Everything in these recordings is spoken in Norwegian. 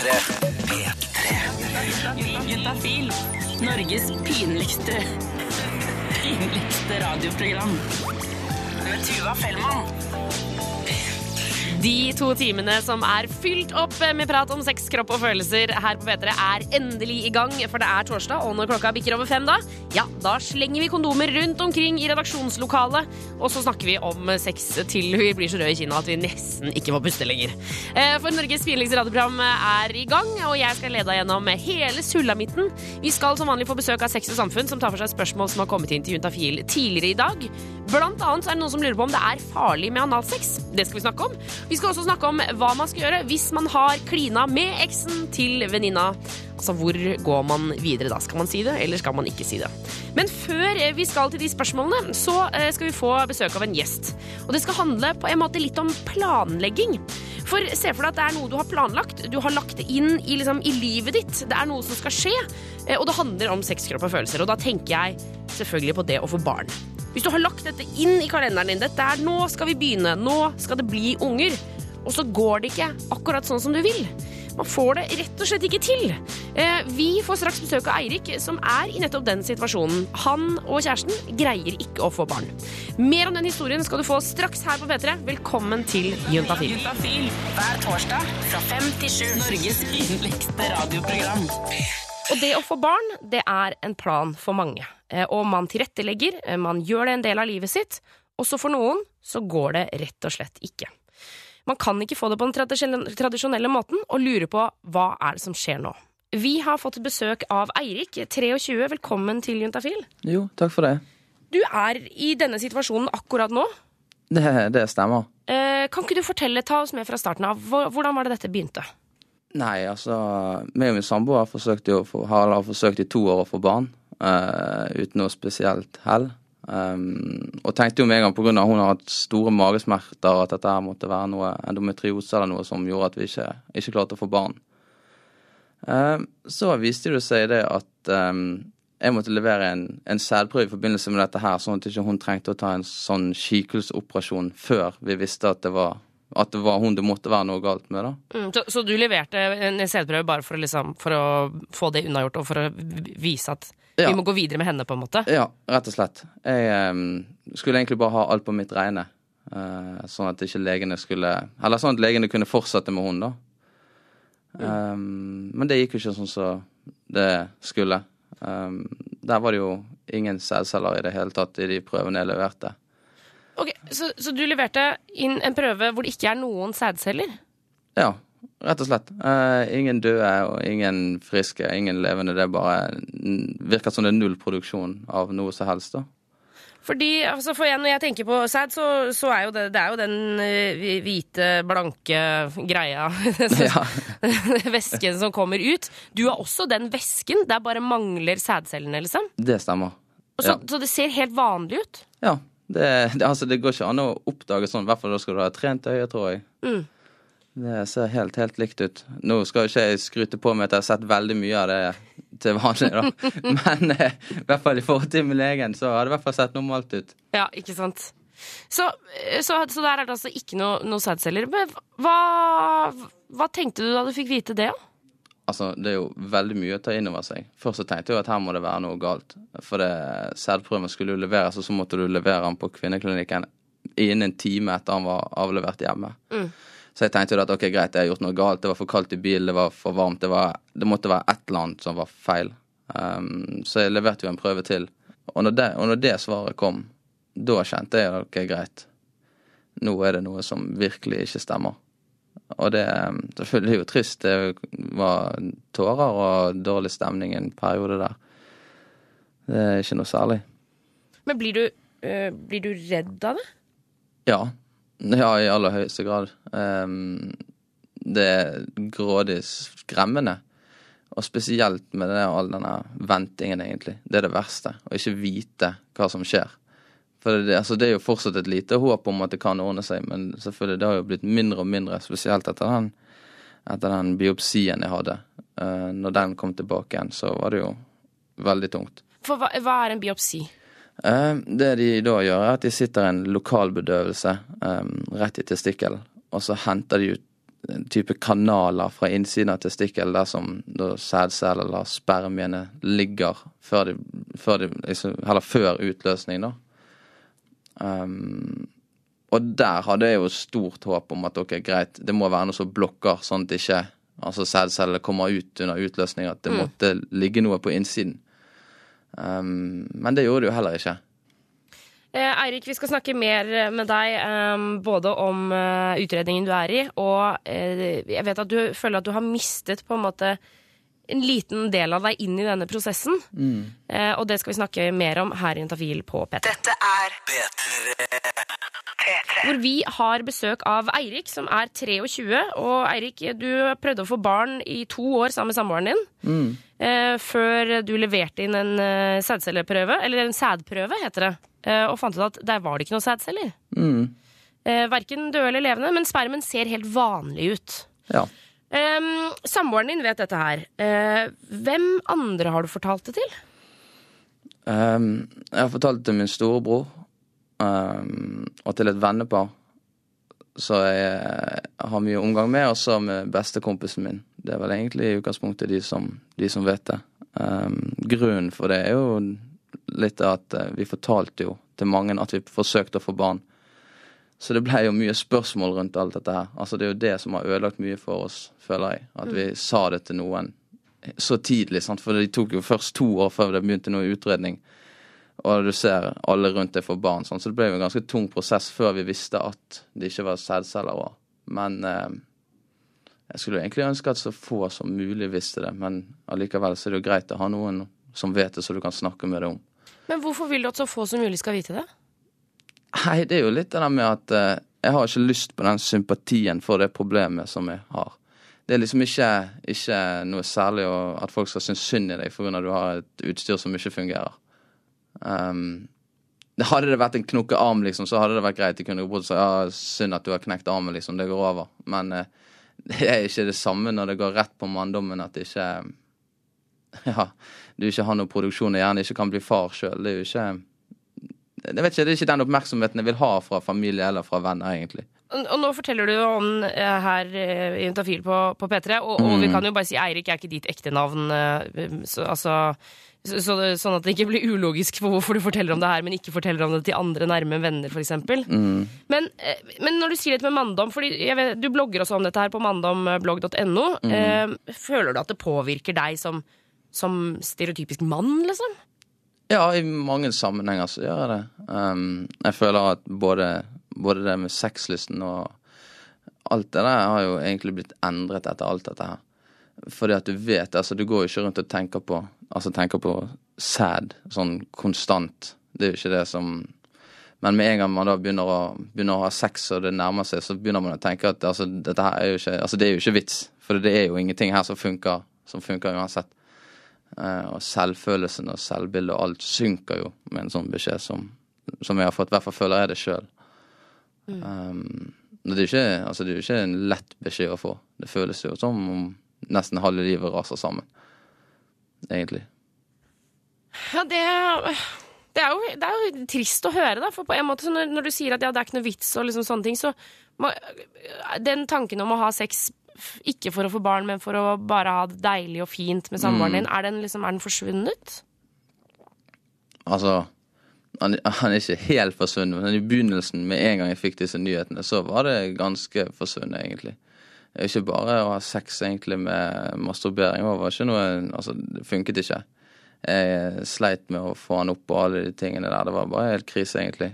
P3. P3. Juntafil. Norges pinligste pinligste radioprogram. Med Tuva Fellmann. De to timene som er fylt opp med prat om sex, kropp og følelser her på P3 er endelig i gang, for det er torsdag, og når klokka bikker over fem da, ja, da slenger vi kondomer rundt omkring i redaksjonslokalet, og så snakker vi om sex til vi blir så røde i kinna at vi nesten ikke får puste lenger. Eh, For Norges pinligste radioprogram er i gang, og jeg skal lede deg gjennom hele sulamitten. Vi skal som vanlig få besøk av Sex og Samfunn, som tar for seg spørsmål som har kommet inn til Juntafil tidligere i dag. Blant annet er det noen som lurer på om det er farlig med analsex. Det skal vi snakke om. Vi skal også snakke om hva man skal gjøre hvis man har klina med eksen til venninna. Altså, hvor går man videre da? Skal man si det, eller skal man ikke si det? Men før eh, vi skal til de spørsmålene, så eh, skal vi få besøk av en gjest. Og det skal handle på en måte litt om planlegging. For se for deg at det er noe du har planlagt. Du har lagt det inn i, liksom, i livet ditt. Det er noe som skal skje. eh, Og det handler om sex, kropp og følelser. Og da tenker jeg selvfølgelig på det å få barn. Hvis du har lagt dette inn i kalenderen din, dette er nå skal vi begynne, nå skal det bli unger, og så går det ikke akkurat sånn som du vil. Man får det rett og slett ikke til. Eh, Vi får straks besøk av Eirik, som er i nettopp den situasjonen. Han og kjæresten greier ikke å få barn. Mer om den historien skal du få straks her på P3. Velkommen til Juntafil. Juntafil hver torsdag fra fem til sju. Norges yndligste radioprogram. Og det å få barn, det er en plan for mange. Eh, Og man tilrettelegger, eh, man gjør det en del av livet sitt. Og så for noen så går det rett og slett ikke. Man kan ikke få det på den tradisjonelle- måten, og lure på hva er det som skjer nå. Vi har fått besøk av Eirik, 23. Velkommen til Juntafil. Jo, takk for det. Du er i denne situasjonen akkurat nå. Det, det stemmer. Eh, Kan ikke du fortelle, ta oss med fra starten av, hvordan var det dette begynte? Nei, altså meg og min samboer forsøkte jo har, har forsøkt i to år å få barn, uh, uten noe spesielt hell. Um, og tenkte jo med en gang pga. hun har hatt store magesmerter at dette her måtte være noe endometriose eller noe som gjorde at vi ikke, ikke klarte å få barn. Um, så viste det seg det at um, jeg måtte levere en, en sædprøve i forbindelse med dette her, sånn at ikke hun trengte å ta en sånn kikelsoperasjon før vi visste at det var at det var hun det måtte være noe galt med. da. Mm, så, så du leverte en sædprøve bare for å, liksom, for å få det unnagjort, og for å vise at Ja. vi må gå videre med henne, på en måte? Ja, rett og slett. Jeg um, skulle egentlig bare ha alt på mitt regne. Uh, sånn at ikke legene skulle Eller sånn at legene kunne fortsette med hun, da. Em, men det gikk jo ikke sånn som det skulle. Um, der var det jo ingen sædceller i det hele tatt i de prøvene jeg leverte. Ok, så, så du leverte inn en prøve hvor det ikke er noen sædceller? Ja, rett og slett. Uh, ingen døde og ingen friske, ingen levende. Det bare virker som det er null produksjon av noe som helst, da. Fordi, altså for jeg, Når jeg tenker på sæd, så, så er jo det, det er jo den eh, hvite, blanke greia. Ja. væsken som kommer ut. Du har også den væsken. Der bare mangler sædcellene, liksom. Det stemmer. Så, Ja. så det ser helt vanlig ut. Ja. Det, det, altså, det går ikke an å oppdage sånn, i hvert fall da skal du ha trent øye, tror jeg. Mm. Det ser helt, helt likt ut. Nå skal ikke jeg skryte på meg at jeg har sett veldig mye av det til vanlig, da. Men eh, i hvert fall i forhold til min egen, så har det i hvert fall sett normalt ut. Ja, ikke sant? Så, så, så der er det altså ikke noe, noe sædceller. Men hva, hva tenkte du da du fikk vite det? da? Altså, det er jo veldig mye å ta inn over seg. Først så tenkte jeg at her må det være noe galt. For det sædprøven skulle jo leveres, og så måtte du levere den på kvinneklinikken innen en time etter han var avlevert hjemme. Så jeg tenkte jo at ok, greit, jeg har gjort noe galt. Det var for kaldt i bilen, det var for varmt. Det, var, det måtte være et eller annet som var feil. Um, så jeg leverte jo en prøve til. Og når, det, og når det svaret kom, da kjente jeg at ok, greit. Nå er det noe som virkelig ikke stemmer. Og det um, selvfølgelig er jo trist. Det var tårer og dårlig stemning en periode der. Det er ikke noe særlig. Men blir du, øh, blir du redd av det? Ja. Ja, i aller høyeste grad. Um, det er grådig skremmende. Og spesielt med det, all denne ventingen, egentlig. Det er det verste. Å ikke vite hva som skjer. For det, altså, det er jo fortsatt et lite håp om at det kan ordne seg, men selvfølgelig, det har jo blitt mindre og mindre, spesielt etter den, etter den biopsien jeg hadde. Uh, når den kom tilbake igjen, så var det jo veldig tungt. For hva, hva er en biopsi? Eh, det de da gjør, er at de sitter en lokalbedøvelse um, rett i testikkelen, og så henter de ut en type kanaler fra innsiden av testikkelen der som sædceller eller spermiene ligger før de, før de liksom, Eller før utløsning, da. Um, og der hadde jeg jo stort håp om at ok, greit, det må være noe som blokker, sånn at ikke altså sædcellene kommer ut under utløsning, at det Mm. måtte ligge noe på innsiden. Um, men det gjorde det jo heller ikke. Eh, Eirik, vi skal snakke mer med deg um, både om uh, utredningen du er i, og uh, jeg vet at du føler at du har mistet på en måte en liten del av deg inn i denne prosessen. Eh, og det skal vi snakke mer om her i Juntafil på P3. Dette er Hvor vi har besøk av Eirik, som er 23. Og Eirik, du prøvde å få barn i to år sammen med samboeren din. Eh, før du leverte inn en uh, sædcelleprøve, eller en sædprøve, heter det. Eh, og fant ut at der var det ikke noen sædceller. Mm. Eh, verken døde eller levende, men spermen ser helt vanlig ut. Ja. Um, samboeren din vet dette her. Uh, hvem andre har du fortalt det til? Um, jeg har fortalt det til min storebror um, og til et vennepar som jeg har mye omgang med, og så med bestekompisen min. Det er vel egentlig i utgangspunktet de som, de som vet det. Um, grunnen for det er jo litt at eh, vi fortalte jo til mange at vi forsøkte å få barn. Så det ble jo mye spørsmål rundt alt dette her. Altså Det er jo det som har ødelagt mye for oss, føler jeg. At vi sa det til noen så tidlig. sant? For det tok jo først to år før det begynte noe utredning. Og du ser alle rundt deg får barn. Sånn. Så det ble jo en ganske tung prosess før vi visste at det ikke var sædceller. Men eh, jeg skulle jo egentlig ønske at så få som mulig visste det. Men allikevel så er det jo greit å ha noen som vet det, så du kan snakke med det om. Men hvorfor vil du at så få som mulig skal vite det? Nei, det er jo litt det der med at eh, jeg har ikke lyst på den sympatien for det problemet som jeg har. Det er liksom ikke, ikke noe særlig å, at folk skal synes synd i deg fordi du har et utstyr som ikke fungerer. Um, hadde det vært en knokke arm, liksom, så hadde det vært greit. De kunne jo sagt ja, synd at du har knekt armen, liksom. Det går over. Men eh, det er ikke det samme når det går rett på manndommen at ikke Ja, du ikke har noe produksjon og gjerne ikke kan bli far sjøl. Det er jo ikke jeg vet ikke, Det er ikke den oppmerksomheten jeg vil ha fra familie eller fra venner, egentlig. Og nå forteller du om eh, her eh, i Juntafil på, på P3, og, og vi kan jo bare si Eirik er ikke ditt ekte navn. eh, Så, altså, så, så, sånn at det ikke blir ulogisk for hvorfor du forteller om det her, men ikke forteller om det til andre nærme venner, f.eks. Mm. Men, men når du sier dette med manndom, fordi du blogger også om dette her på manndomblogg.no, eh, føler du at det påvirker deg som, som stereotypisk mann, liksom? Ja, i mange sammenhenger så gjør jeg det. Um, jeg føler at både, både det med sexlysten og alt det der har jo egentlig blitt endret etter alt dette her. Fordi at du vet, altså du går jo ikke rundt og tenker på altså tenker på sæd sånn konstant. Det er jo ikke det som Men med en gang man da begynner å, begynner å ha sex og det nærmer seg, så begynner man å tenke at altså, dette her er jo ikke Altså det er jo ikke vits. For det er jo ingenting her som funker, som funker uansett. Eh, og selvfølelsen og selvbildet og alt synker jo med en sånn beskjed som, som jeg har fått. I hvert fall føler jeg det sjøl. Um, det, er ikke, altså det er jo ikke en lett beskjed å få. Det føles jo som om nesten halve livet raser sammen. Egentlig. Ja, det, det, er jo, det er jo trist å høre, da. For på en måte, så når, når du sier at ja, det er ikke noe vits og liksom sånne ting, så må, Den tanken om å ha sex ikke for å få barn, men for å bare ha det deilig og fint med samboeren din, er den, liksom, er den forsvunnet? Altså han, han er ikke helt forsvunnet, men i begynnelsen, med en gang jeg fikk disse nyhetene, så var det ganske forsvunnet, egentlig. Ikke bare å ha sex egentlig med masturbering. Det var ikke noe Altså, det funket ikke. Jeg sleit med å få han opp og alle de tingene der. Det var bare helt krise, egentlig.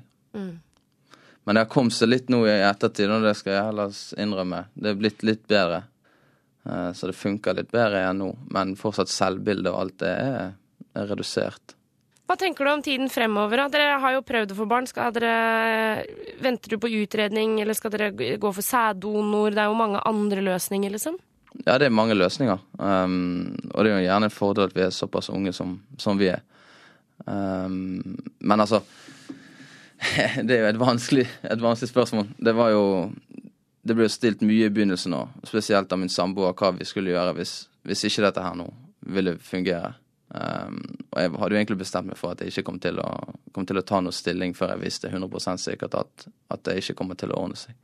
Men det har kommet seg litt nå i ettertid, og det skal jeg heller innrømme. Det er blitt litt bedre. Eh, Så det funker litt bedre igjen nå. Men fortsatt selvbildet og alt det er, er redusert. Hva tenker du om tiden fremover? da? Dere har jo prøvd å få barn. Skal dere, venter du på utredning, eller skal dere gå for sæddonor? Det er jo mange andre løsninger, liksom. Ja, det er mange løsninger. Um, og det er jo gjerne en fordel at vi er såpass unge som, som vi er. Um, men altså Det er jo et vanskelig, et vanskelig spørsmål. Det var jo Det ble stilt mye i begynnelsen nå, spesielt av min samboer, hva vi skulle gjøre hvis, hvis ikke dette her nå ville fungere. Um, og jeg hadde jo egentlig bestemt meg for at jeg ikke kom til å, kom til å ta noe stilling før jeg visste 100% sikkert at, at det ikke kommer til å ordne seg.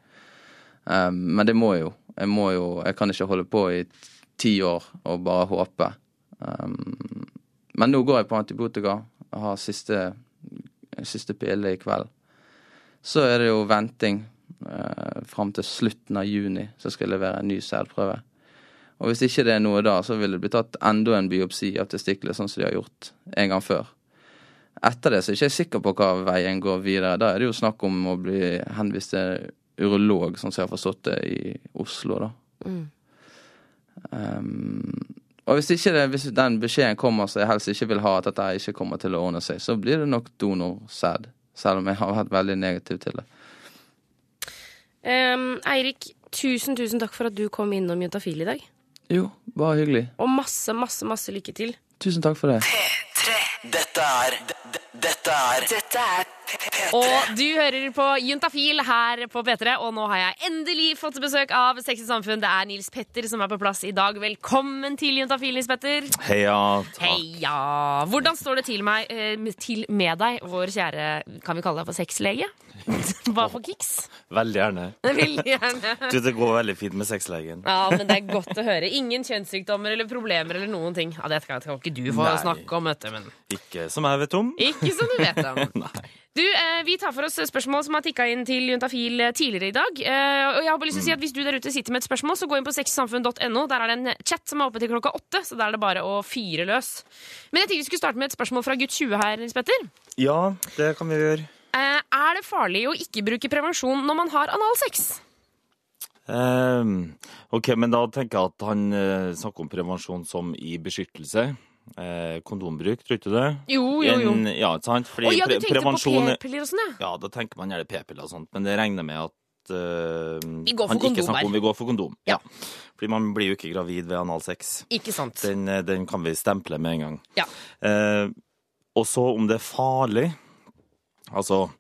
Um, men det må jo. Jeg må jo Jeg kan ikke holde på i ti år og bare håpe. Um, men nå går jeg på antibiotika. Jeg har siste, siste pille i kveld. Så er det jo venting eh, fram til slutten av juni, så skal jeg levere en ny sædprøve. Og hvis ikke det er noe da, så vil det bli tatt enda en biopsi av testiklene, sånn som de har gjort en gang før. Etter det så er jeg ikke sikker på hva veien går videre. Da er det jo snakk om å bli henvist til urolog, sånn som jeg har forstått det i Oslo, da. Mm. Um, og hvis ikke det, hvis den beskjeden kommer som jeg helst ikke vil ha, at dette ikke kommer til å ordne seg, så blir det nok donorsæd. Selv om jeg har vært veldig negativ til det. Um, Eirik, tusen, tusen takk for at du kom innom Juntafil i dag. Jo, bare hyggelig. Og masse, masse, masse lykke til. Tusen takk for det. Dette er Dette er Dette er P3. Og du hører på Juntafil her på P3, og nå har jeg endelig fått besøk av Sexy Samfunn. Det er Nils Petter som er på plass i dag. Velkommen til Juntafil, Nils Petter. Heia. Takk. Heia! Hvordan står det til, meg, eh, til med deg, vår kjære Kan vi kalle deg for sexlege? Hva for kiks? Veldig gjerne. Veldig gjerne. Du, det går veldig fint med sexlegen. Ja, men det er godt å høre. Ingen kjønnssykdommer eller problemer eller noen ting. Ja, Det kan, kan ikke du få Nei. snakke om, vet du. Men Ikke som jeg vet om. ikke som du vet om. Du, eh, Vi tar for oss spørsmål som har tikka inn til Juntafil eh, tidligere i dag. Eh, og jeg har bare lyst til å si at Hvis du der ute sitter med et spørsmål, så gå inn på sexsamfunn.no. Der er det en chat som er oppe til klokka åtte, så der er det bare å fyre løs. Men jeg tenkte vi skulle starte med et spørsmål fra gutt 20 her, Nils Petter. Ja, det kan vi gjøre. Eh, er det farlig å ikke bruke prevensjon når man har analsex? Um, ok, men da tenker jeg at han eh, snakker om prevensjon som i beskyttelse. Eh, kondombruk, tror du ikke det? Jo, jo, jo. En, ja, sant? Fordi Å ja, du tenkte prevensjon på p-piller og sånn, ja. Ja, da tenker man gjerne p-piller og sånt, men det regner med at eh, Vi går for han kondom ikke snakker om vi går for kondom. Ja. Ja. Fordi man blir jo ikke gravid ved analsex. Ikke sant. Den, eh, den kan vi stemple med en gang. Ja. Eh, og så om det er farlig Altså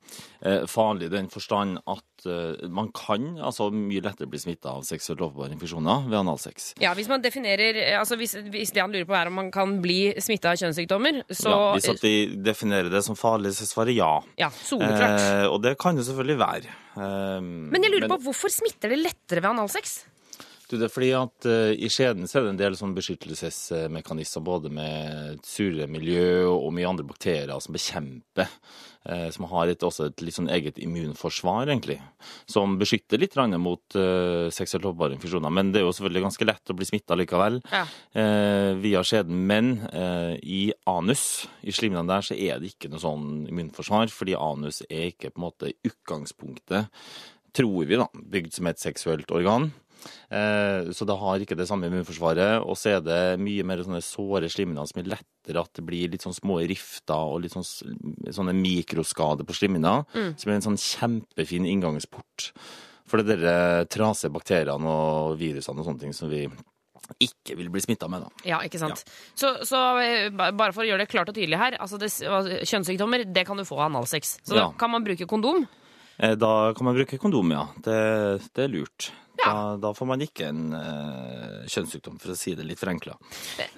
eh, farlig i den forstand at eh, man kan altså mye lettere bli smitta av seksuelt lovbare infeksjoner ved analsex. Ja, Hvis man definerer eh, altså hvis, hvis det han lurer på er om man kan bli smitta av kjønnssykdommer, så ja, hvis at de definerer det som farlig, så svarer ja. Ja, soleklart. Eh, og det kan jo selvfølgelig være. Eh, Men jeg lurer på, hvorfor smitter det lettere ved analsex? Det er fordi at eh, I skjeden så er det en del sånn beskyttelsesmekanismer både med et surere miljø og mye andre bakterier som bekjemper. Eh, som har et, også et litt sånn eget immunforsvar, egentlig. Som beskytter litt mot uh, seksuelt overførbare infeksjoner. Men det er jo selvfølgelig ganske lett å bli smitta likevel Ja. uh, via skjeden. Men uh, i anus, i slimene der, så er det ikke noe sånn immunforsvar. Fordi anus er ikke på en måte utgangspunktet, tror vi, da, bygd som et seksuelt organ. Eh, Så det har ikke det samme immunforsvaret. Og så er det mye mer sånne såre slimhinner som er lettere at det blir litt sånn små rifter og litt sånn, sånne mikroskader på slimhinna. Som er en sånn kjempefin inngangsport for det de trasige bakteriene og virusene og sånne ting som vi ikke vil bli smitta med. da. Ja, ikke sant. Så, så eh, bare for å gjøre det klart og tydelig her, altså det, kjønnssykdommer det kan du få av analsex. Så Ja. kan man bruke kondom. Eh, Da kan man bruke kondom, ja. Det, det er lurt. Ja. Da, da får man ikke en uh, kjønnssykdom, for å si det litt forenkla.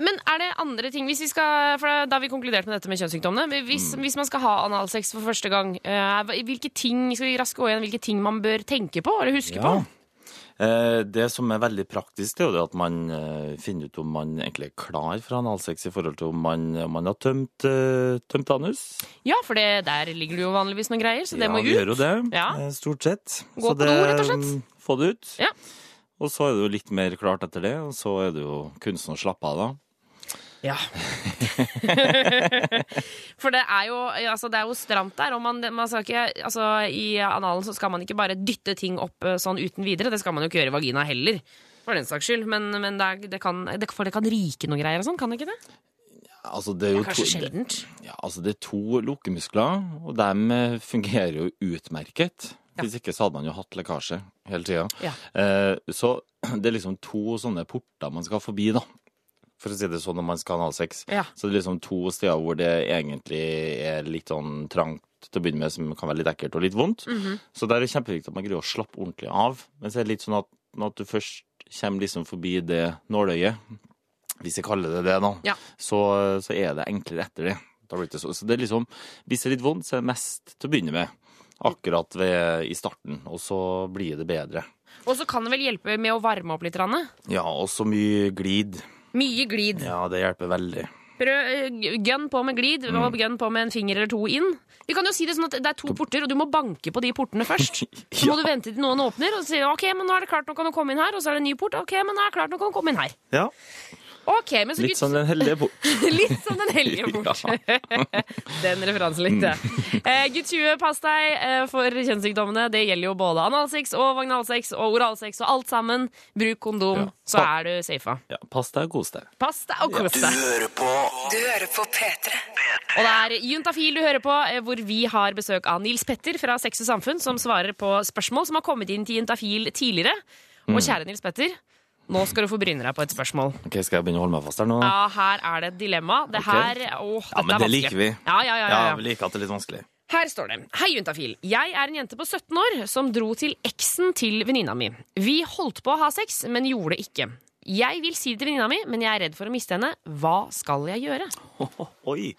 Men er det andre ting hvis vi skal, for Da har vi konkludert med dette med kjønnssykdommene. Hvis, Hvis, hvis man skal ha analsex for første gang, uh, hvilke ting skal vi raske gå igjen, hvilke ting man bør tenke på eller huske på? Eh, Det som er veldig praktisk, det er jo at man eh, finner ut om man egentlig er klar for analsex i forhold til om man, om man har tømt, eh, tømt anus. Ja, for det, der ligger det jo vanligvis noen greier, så det ja, må vi gjør jo det, Ja. stort sett. Gå på do, rett og slett. Få det ut. Ja. Og så er det jo litt mer klart etter det, og så er det jo kunsten å slappe av da. Ja. For det er jo, altså det er jo stramt der. Og man, man skal ikke, altså I analen så skal man ikke bare dytte ting opp eh, sånn uten videre. Det skal man jo ikke gjøre i vagina heller. For den saks skyld. Men, men det, er, det, kan, det, for det kan ryke noen greier og sånn, kan det ikke det? Altså, det er jo Kanskje to- sjeldent. Ja, altså det er to lukkemuskler, og de eh, fungerer jo utmerket. Hvis ikke så hadde man jo hatt lekkasje hele tida. Ja. Eh, så det er liksom to sånne porter man skal forbi, da. For å si det sånn når man skal ha analsex. Ja. Så det er liksom to steder hvor det egentlig er litt sånn trangt til å begynne med, som kan være litt ekkelt og litt vondt. Mhm. Så det er det kjempeviktig at man greier å slappe ordentlig av. Men så er det litt sånn at når du først kommer liksom forbi det nåløyet, hvis jeg kaller det det, da, Ja. så, så er det enklere etter det. Det så, så det er liksom, hvis det er litt vondt, så er det mest til å begynne med. Akkurat ved, i starten, og så blir det bedre. Og så kan det vel hjelpe med å varme opp litt. Ranne. Ja, og så mye glid. Mye glid. Ja, det hjelper veldig. Prøv, gun gønn på med glid, Mm. og gønn på med en finger eller to inn. Vi kan jo si det sånn at det er to porter, og du må banke på de portene først. Så må du vente til noen åpner, og så sier du, ok, men nå er det klart, nå kan du komme inn her. Og så er det en ny port. Ok, men nå er det klart, nå kan du komme inn her. Ja, Ok, men så Litt som Den hellige bort. Litt som den hellige bort. den referansen likte jeg. Eh, gutt 20, pass deg eh, for kjønnssykdommene. Det gjelder jo både analsex og vaginalsex og oralsex og alt sammen. Bruk kondom, Ja. så er du safa. Ja, Pass deg og kos deg. Pass deg og kos Du hører på Du hører på P3. Og det er Juntafil du hører på, eh, hvor vi har besøk av Nils Petter fra Sex og Samfunn, som svarer på spørsmål som har kommet inn til Juntafil tidligere. Og kjære Nils Petter, nå skal du få bryne deg på et spørsmål. Ok, Skal jeg begynne å holde meg fast her nå? Ja, her er det et dilemma. Det her åh, Ja, men det liker vi. Ja, ja, ja, ja, Ja, vi liker at det er litt vanskelig. Her står det Hei, Juntafil. Jeg er en jente på 17 år som dro til eksen til venninna mi. Vi holdt på å ha sex, men gjorde det ikke. Jeg vil si det til venninna mi, men jeg er redd for å miste henne. Hva skal jeg gjøre? Oi.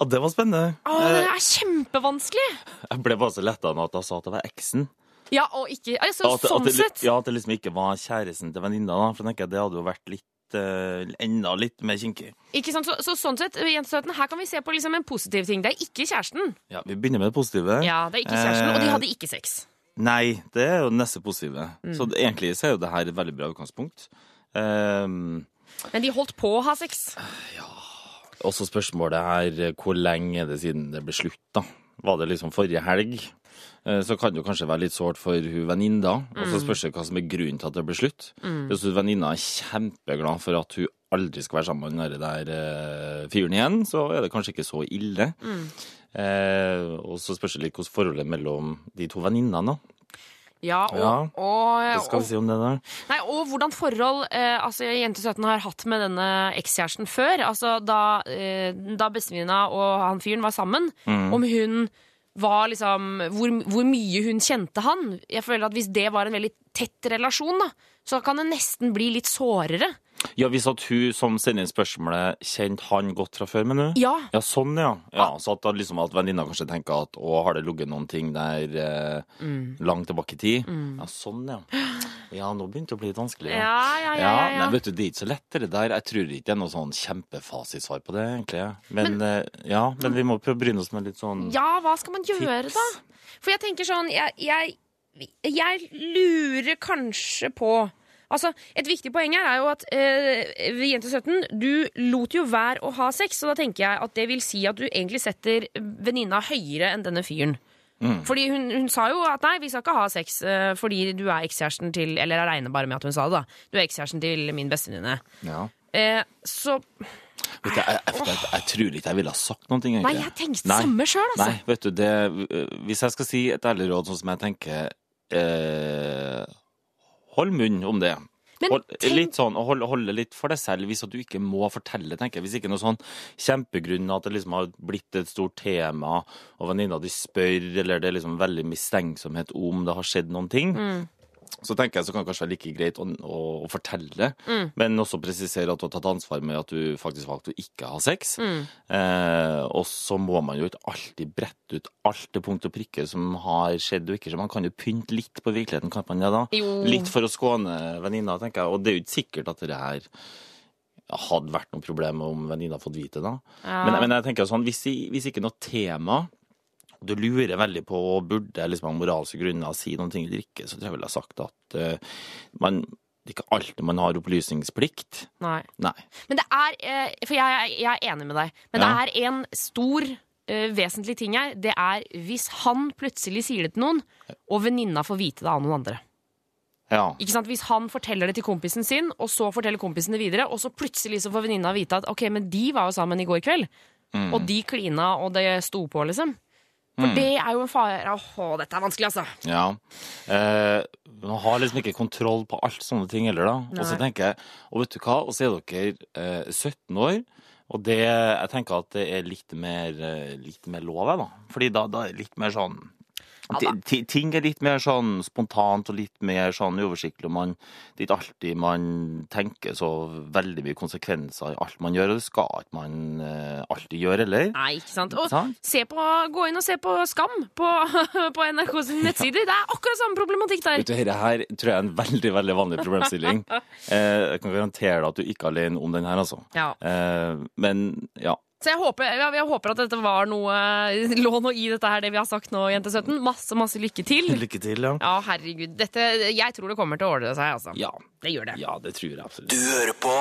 Ja, det var spennende. Å, det er kjempevanskelig! Jeg ble bare så letta av at jeg sa at det var eksen. Ja, og ikke altså, At, Sånn at det, sett. ja, at det liksom ikke var kjæresten til venninna. da, For jeg tenker, det hadde jo vært litt eh, enda litt mer kinkig. Ikke sant? Så, så sånn sett, jentestøten, her kan vi se på liksom en positiv ting. Det er ikke kjæresten. Ja, Vi begynner med det positive. Ja, det er ikke kjæresten, Og de Eh, hadde ikke sex. Nei, det er jo det neste positive. Mm. Så det, egentlig så er jo det her et veldig bra utgangspunkt. Um, Men de holdt på å ha sex. Ja. også spørsmålet her, eh, hvor lenge er det siden det ble slutt, da? Var det liksom forrige helg? Eh, Så kan det jo kanskje være litt sårt for hun venninna. Og så spørs det hva som er grunnen til at det blir slutt. Hvis hun venninna er kjempeglad for at hun aldri skal være sammen med den der eh, fyren igjen, så er det kanskje ikke så ille. Eh, og så spørs det litt hvordan forholdet mellom de to venninnene. Ja, og, Ja, og, Hva skal vi si om det der? nei, og hvordan forhold eh, altså, jente 17 har hatt med denne ekskjæresten før. Altså da, eh, da bestevenninna og han fyren var sammen. Mm. Om hun liksom hvor, hvor mye hun kjente han. Jeg føler at Hvis det var en veldig tett relasjon, da, så kan det nesten bli litt sårere. Ja, Hvis at hun som sender inn spørsmålet, kjente han godt fra før, mener du? Ja, Ja, sånn, ja. ja så at, liksom at venninna kanskje tenker at å, har det ligget noen ting der eh, Mm. langt tilbake i tid? Ja, sånn, ja. Ja, nå begynte det å bli litt vanskelig. ja, ja. ja, ja, ja. Nei, vet du, det er ikke så lett det der. Jeg tror ikke det er noe sånn kjempefasitsvar på det, egentlig. Men, men, ja, men vi må prøve å bryne oss med litt sånn Ja, hva skal man gjøre, Tips. da? For jeg tenker sånn Jeg, jeg, jeg lurer kanskje på Altså, Et viktig poeng her er jo at eh, ved Jente 17 du lot jo være å ha sex, og da tenker jeg at det vil si at du egentlig setter venninna høyere enn denne fyren. Mm. Fordi hun, hun sa jo at nei, vi skal ikke ha sex eh, fordi du er ekskjæresten til Eller jeg regner bare med at hun sa det, da. Du er ekskjæresten til min bestevenninne. ja. Eh, så Vet du, jeg, jeg, jeg, jeg tror ikke jeg ville ha sagt noe, egentlig. Nei, jeg tenkte Nei. samme sjøl, altså. Nei, vet du, det, hvis jeg skal si et ærlig råd, sånn som jeg tenker eh, Hold munn om det. Men Hold, litt sånn, hold, hold litt for deg selv, hvis du ikke må fortelle. tenker jeg. Hvis ikke noe sånn kjempegrunn at det liksom har blitt et stort tema, og venninna di spør, eller det er liksom veldig mistenksomhet om det har skjedd noen ting, Mm. Så tenker jeg så kan det kanskje være like greit å, å, å fortelle Mm. men også presisere at du har tatt ansvar med at du faktisk valgte å ikke ha sex. Mm. Eh, og så må man jo ikke alltid brette ut alt det punkt og prikke som har skjedd og ikke skjedd. Man kan jo pynte litt på virkeligheten, kan man ja da? Jo. Litt for å skåne venninna, tenker jeg. Og det er jo ikke sikkert at det her hadde vært noe problem om venninna hadde fått vite det. Ja. Men, men jeg tenker sånn, hvis, hvis ikke noe tema du lurer veldig på og burde liksom av moralske grunner si noen ting eller ikke, så tror jeg vel jeg har sagt at uh, man, det er ikke alltid man har opplysningsplikt. Nei. Nei. Men det er eh, For jeg, jeg er enig med deg. Men Ja. det er en stor eh, vesentlig ting her. Det er hvis han plutselig sier det til noen, og venninna får vite det av noen andre. Ja. Ikke sant? Hvis han forteller det til kompisen sin, og så forteller kompisen det videre, og så plutselig så får venninna vite at ok, men de var jo sammen i går kveld, Mm. og de klina, og det sto på, liksom. For det er jo en fare Åh, dette er vanskelig, altså. Ja. Eh, man har liksom ikke kontroll på alt sånne ting heller, da. Og så tenker jeg, og vet du hva, og så er dere eh, 17 år, og det, jeg tenker at det er litt mer, eh, litt mer lov, jeg, da. Fordi da, da er det litt mer sånn ti- Ting er litt mer sånn spontant og litt mer sånn uoversiktlig. og Man, det er ikke alltid man tenker så veldig mye konsekvenser i alt man gjør, og det skal ikke man uh, alltid gjøre heller. Nei, ikke sant. Og se på, gå inn og se på Skam på, på NRK sine nettsider. Det er akkurat samme problematikk der. Vet du, Dette her tror jeg er en veldig veldig vanlig problemstilling. Eh, jeg kan garantere deg at du ikke er alene om den her, altså. Ja. Eh, men ja. Så jeg håper, jeg, jeg håper at dette var noe lå noe i dette her, det vi har sagt nå, Jente 17. Masse, masse lykke til. Lykke til, ja. Ja, herregud. Dette, jeg tror det kommer til å ordne seg, altså. Ja, Det gjør det. ja det tror jeg absolutt. Du hører på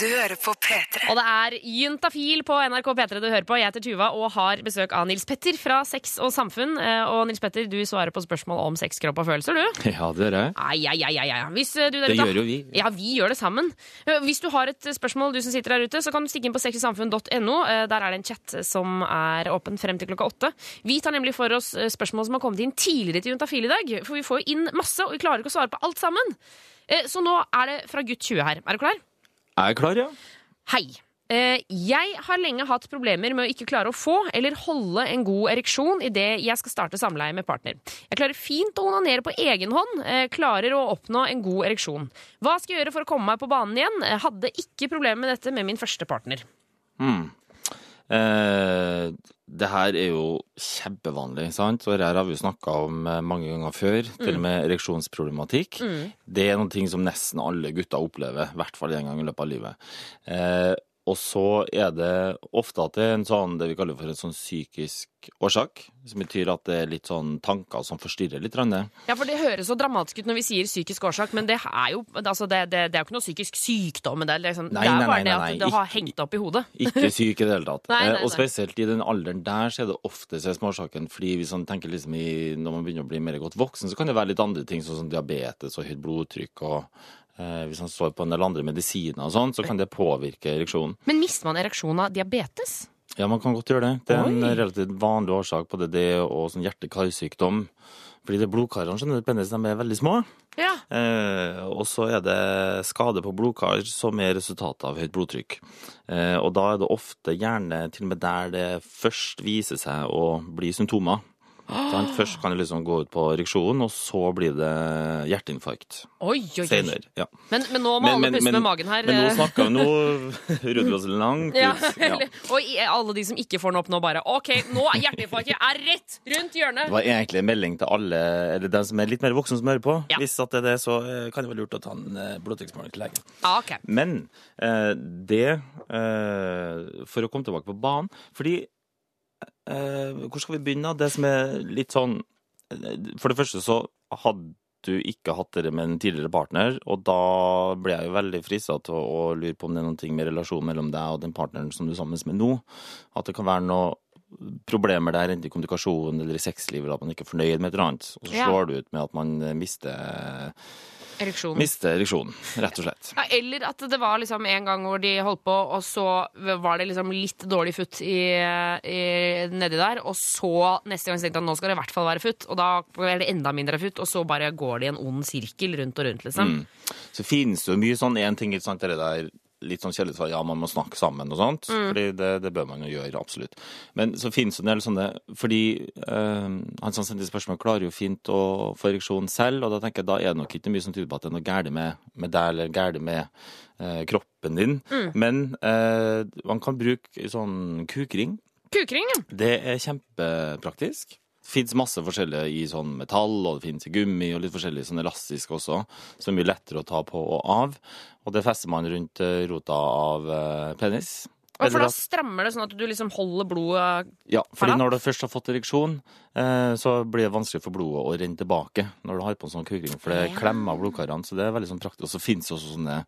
Du hører på P3. Og det er Juntafil på NRK P3 du hører på. Jeg heter Tuva og har besøk av Nils Petter fra Sex og Samfunn. Eh, Og Nils Petter, du svarer på spørsmål om sex, kropp og følelser, du. Ja, det gjør jeg. Ai, ai, ai, ai, ai. Hvis eh, du der Det ute- gjør jo vi. Ja, vi gjør det sammen. Eh, Hvis du har et spørsmål, du som sitter der ute, så kan du stikke inn på sexysamfunn.no. Der er det en chat som er åpen frem til klokka åtte. Vi tar nemlig for oss eh, spørsmål som har kommet inn tidligere til Juntafil i dag. For vi får jo inn masse, og vi klarer ikke å svare på alt sammen. Eh, Så nå er det fra gutt 20 her. Er du klar? Jeg er klar, ja. Hei. Eh, Jeg har lenge hatt problemer med å ikke klare å få eller holde en god ereksjon idet jeg skal starte samleie med partner. Jeg klarer fint å onanere på egen hånd, klarer å oppnå en god ereksjon. Hva skal jeg gjøre for å komme meg på banen igjen? Jeg hadde ikke problemer med dette med min første partner. Eh, det her er jo kjempevanlig, sant? Og det her har vi jo snakka om eh, mange ganger før. Til og med ereksjonsproblematikk. Det er noe som nesten alle gutter opplever, i hvert fall en gang i løpet av livet. Eh, og så er det ofte at det er en sånn, det vi kaller for en sånn psykisk årsak. Som betyr at det er litt sånn tanker som forstyrrer litt. grann det. Ja, for Det høres så dramatisk ut når vi sier psykisk årsak, men det er jo, altså det, det, det er jo ikke noe psykisk sykdom. Men det er, liksom, Nei, det er bare nei, det nei, at det har hengt opp i hodet. Ikke syk i det hele tatt. Eh, Og spesielt i den alderen der så er det ofte så småsaken. Fordi hvis man tenker liksom i, når man begynner å bli mer godt voksen, så kan det være litt andre ting, sånn som diabetes og høyt blodtrykk. og Hvis han står på en del andre medisiner og sånn, så kan det påvirke ereksjonen. Men mister man ereksjon av diabetes? Ja, man kan godt gjøre det. Det er en Oi. relativt vanlig årsak på det, det og sånn hjerte-karsykdom. Fordi det blodkarene skjønner du, penis, de er veldig små. Ja. Eh, og så er det skade på blodkar som er resultatet av høyt blodtrykk. Eh, og da er det ofte gjerne til og med der det først viser seg å bli symptomer. Sant? Først kan det liksom gå ut på ereksjon, og så blir det hjerteinfarkt Oi, oi, oi. Ja. Men, men nå må alle puste med magen her. Men nå eh. snakker nå rydder vi oss langt ut. Ja. Og alle de som ikke får den opp nå, bare OK, nå er hjerteinfarktet er rett rundt hjørnet! Det var egentlig en melding til alle, eller dem som er litt mer voksne som hører på. Hvis at det er det, så eh, kan det være lurt å ta en eh, blodtrykksmåler til legen. Ja, ok. Men det For å komme tilbake på banen Fordi Hvor skal vi begynne? Det som er litt sånn eh, For det første så hadde du ikke hatt det med en tidligere partner, og da ble jeg jo veldig frista til å, lure på om det er noe med relasjonen mellom deg og den partneren som du er sammen med nå. At det kan være noe problemer der, enten i kommunikasjonen eller i sexlivet, at man ikke er fornøyd med et eller annet. Og så Ja. slår det ut med at man eh, mister, Ereksjon. Miste ereksjonen, rett og slett. Ja, eller at det var liksom en gang hvor de holdt på, og så var det liksom litt dårlig futt i, i, nedi der. Og så neste gang tenkte han nå skal det i hvert fall være futt, og da er det enda mindre futt. Og så bare går det i en ond sirkel rundt og rundt, liksom. Mm. Så finnes det jo mye sånn én ting, ikke sant, det der litt sånn kjedelig for ja, man må snakke sammen og sånt. Fordi det, det bør man jo gjøre, absolutt. Men så finnes det en del sånne Fordi øh, han som sendte spørsmål, klarer jo fint å få ereksjon selv, og da tenker jeg da er det nok ikke mye som tyder på at det er noe galt med, med deg eller galt med øh, kroppen din. Men øh, man kan bruke sånn kukring. Kukring, ja. Det er kjempepraktisk. Fins masse forskjellige i sånn metall, og det fins i gummi, og litt forskjellig sånn elastisk også, som er mye lettere å ta på og av. Og det fester man rundt eh, rota av eh, penis. Og for da strammer det sånn at du liksom holder blodet ja, fordi når du først har fått ereksjon, eh, så blir det vanskelig for blodet å renne tilbake når du har på en sånn kukring, for det klemmer blodkarene, så det er veldig sånn praktisk. Og så fins det også sånne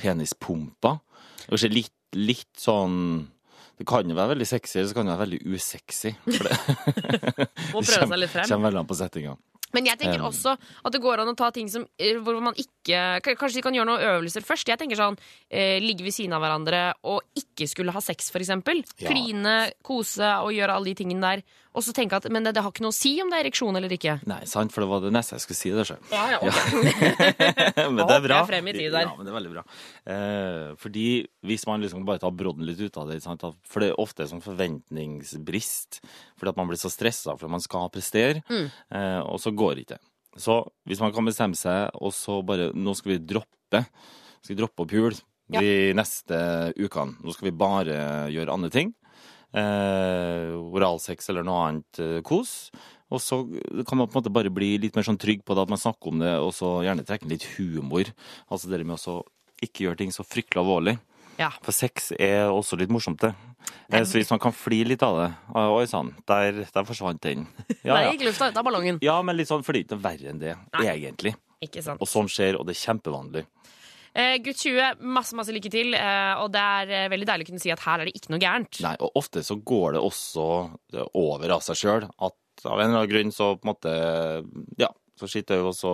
penispumper. Kanskje litt, litt sånn Det kan jo være veldig sexy, eller så kan det være veldig usexy. For det, Må prøve seg litt frem. Kommer veldig an på settinga. Men jeg tenker også at det går an å ta ting som, eh, hvor man ikke Kanskje de kan gjøre noen øvelser først. Jeg tenker sånn eh, Ligge ved siden av hverandre og ikke skulle ha sex, eksempel. Ja. Kline, kose og gjøre alle de tingene der. Og så tenke at Men det, det har ikke noe å si om det er ereksjon eller ikke. Nei, sant, for det var det neste jeg skulle si. det selv. Ja, ja, men det er bra. jeg frem i tid der. Ja, men det er veldig bra. Eh, fordi hvis man liksom bare tar brodden litt ut av det, sant? for det er ofte sånn forventningsbrist, fordi at man blir så stressa fordi man skal prestere, Mm. eh, og så går ikke. Så hvis man kan bestemme seg, og så bare Nå skal vi droppe skal vi droppe å pule de neste ukene. Nå skal vi bare gjøre andre ting. Eh, oralsex eller noe annet eh, kos. Og så kan man på en måte bare bli litt mer sånn trygg på det, at man snakker om det, og så gjerne trekke inn litt humor. Altså det med å ikke gjøre ting så fryktelig alvorlig. Ja. For sex er også litt morsomt, det. Eh, Så hvis man kan fly litt av det ah, Oi sann, der, der forsvant den. Ja, Der gikk lufta ut av ballongen. ja, men litt sånn, for det er ikke verre enn det, egentlig. Ikke sant. Og sånn skjer, og det er kjempevanlig. Eh, Gutt 20, masse masse lykke til. Eh, og det er eh, veldig deilig å kunne si at her er det ikke noe gærent. Nei, og ofte så går det også eh, over av seg sjøl. At av en eller annen grunn så på en måte Ja, så sitter jeg jo, og så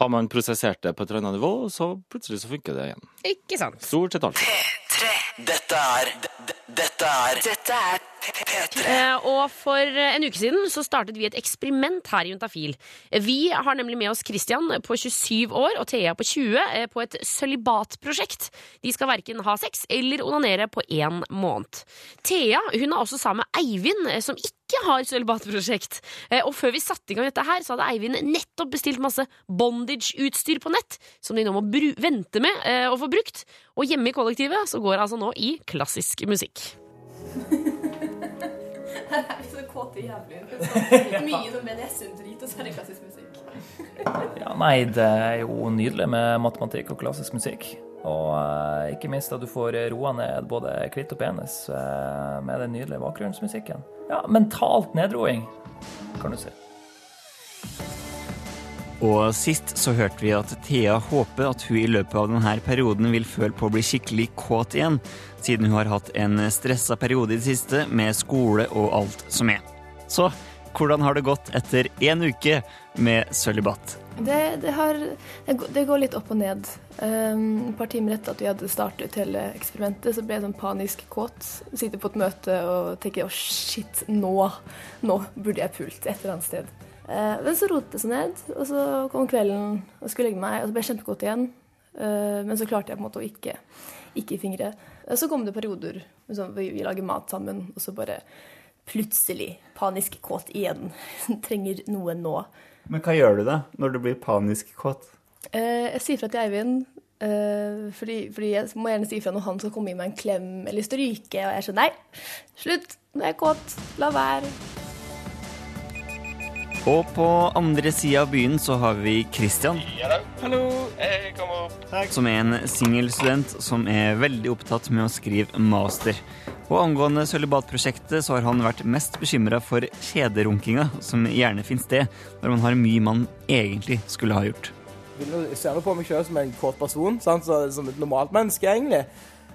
har man prosessert det på et eller annet nivå, så plutselig så funker det igjen. Ikke sant. Stort sett alt. P3. Dette er Dette er Dette er P3. Eh, og for eh, en uke siden så startet vi et eksperiment her i Juntafil. Vi har nemlig med oss Christian på 27 år og Thea på 20 eh, på et sølibatprosjekt. De skal verken ha sex eller onanere på én måned. Thea hun er også sammen med Eivind, eh, som ikke har sølibatprosjekt. Eh, og før vi satte i gang dette her, så hadde Eivind nettopp bestilt masse bondage-utstyr på nett, som de nå må bru vente med eh, å få brukt. Og hjemme i kollektivet så går det altså nå i klassisk musikk. Her er vi så kåte jævler. Så mye sånn BDSM-drit, og så er det klassisk musikk. Ja, nei, det er jo nydelig med matematikk og klassisk musikk. Og eh, ikke minst at du får roa ned både klitt og penis eh, med den nydelige bakgrunnsmusikken. Ja, mentalt nedroing, kan du si. Og sist så hørte vi at Thea håper at hun i løpet av denne perioden vil føle på å bli skikkelig kåt igjen, siden hun har hatt en stressa periode i det siste med skole og alt som er. Så hvordan har det gått etter én uke med sølibat? Det, det, har, det går- litt opp og ned. Um, et par timer etter at vi hadde startet hele eksperimentet, så ble jeg sånn panisk kåt. Sitter på et møte og tenker å shit, nå, nå burde jeg pult et eller annet sted. Uh, men så rotet det seg ned, og så kom kvelden og skulle legge meg, og så ble jeg kjempekåt igjen. Uh, men så klarte jeg på en måte å ikke, ikke fingre. Og så kom det perioder liksom, vi, vi lager mat sammen, og så bare plutselig panisk kåt igjen. Trenger noe nå. Men hva gjør du da, når du blir panisk kåt? Eh, jeg sier fra til Eivind, eh, fordi, fordi jeg må gjerne si fra når han skal komme meg en klem eller stryke, og jeg er sånn nei, slutt, nå er jeg kåt, la være. Og på andre sida av byen så har vi Christian. Som er en singelstudent som er veldig opptatt med å skrive master. Og angående sølibatprosjektet så har han vært mest bekymra for kjederunkinga, som gjerne finner sted når man har mye man egentlig skulle ha gjort. Jeg ser på meg selv som en kåt person, sant? Så, som et normalt menneske, egentlig.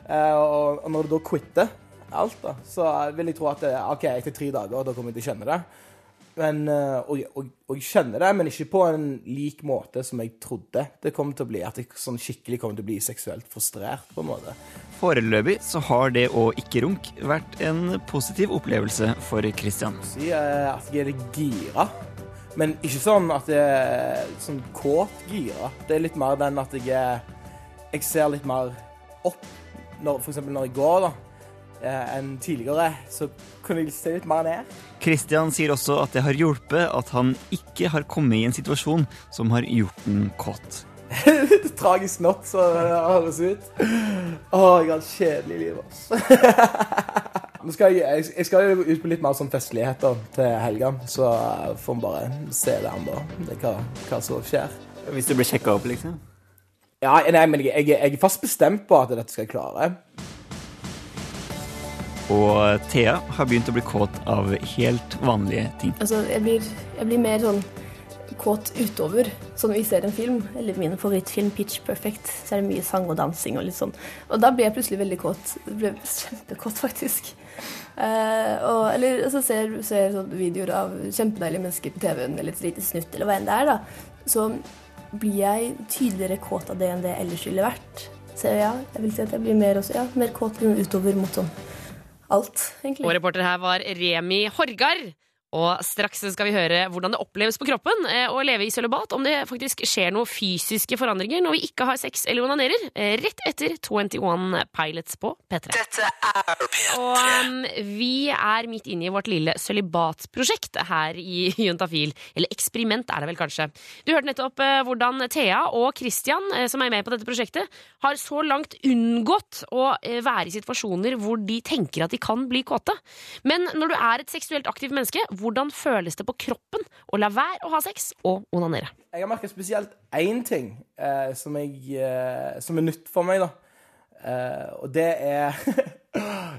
Eh, og, når du da quitter alt, da, så vil jeg tro at OK, etter tre dager, da kommer jeg til å kjenne det. Men, eh, og, og, og jeg kjenner det, men ikke på en lik måte som jeg trodde det kom til å bli. At jeg sånn skikkelig kom til å bli seksuelt frustrert, på en måte. Foreløpig så har det å ikke runke vært en positiv opplevelse for Christian. Si eh, at jeg er gira. Men ikke sånn at jeg er sånn kåt gira. Det er litt mer den at jeg er Jeg ser litt mer opp. Når, for eksempel når jeg går, da. Eh, enn tidligere. Så kunne se litt mer ned. Christian sier også at det har hjulpet at han ikke har kommet i en situasjon som har gjort den kåt. Tragisk nok, så det høres ut. Å, jeg har et kjedelig liv, altså. Nå skal jeg, jeg, jeg skal jo ut på litt mer sånn festligheter til helgen, så får vi bare se det an, da. Hva, hva som skjer. Hvis du blir sjekka opp, liksom? Ja, nei, men jeg, jeg, jeg er fast bestemt på at dette skal jeg klare. Og Thea har begynt å bli kåt av helt vanlige ting. Altså, jeg blir, jeg blir mer sånn kåt utover, sånn vi ser en film. Eller min favorittfilm, 'Pitch Perfect', så er det mye sang og dansing og litt sånn. Og da ble jeg plutselig veldig kåt. Jeg ble kjempekåt, faktisk. Eh, og, eller så altså, ser, ser sånn videoer av kjempedeilige mennesker på TV-en, eller et lite snutt, eller hva enn det er, da. Så blir jeg tydeligere kåt av det enn det jeg ellers ville vært. Så ja, jeg vil si at jeg blir mer, også, ja, mer kåt utover mot sånn alt, egentlig. Og reporter her var Remi Horgard. Og straks skal vi høre hvordan det oppleves på kroppen eh, å leve i sølibat, om det faktisk skjer noen fysiske forandringer når vi ikke har sex eller onanerer, eh, rett etter 21 Pilots på P3. Dette er P3. Og um, vi er midt inne i vårt lille sølibatprosjekt her i Juntafil. Eller eksperiment, er det vel kanskje. Du hørte nettopp uh, hvordan Thea og Christian, uh, som er med på dette prosjektet, har så langt unngått å uh, være i situasjoner hvor de tenker at de kan bli kåte. Men når du er et seksuelt aktivt menneske, hvordan føles det på kroppen å la være å ha sex og onanere? Jeg har merket spesielt én ting eh, som, jeg, eh, som, er nytt for meg, da. Eh, og det er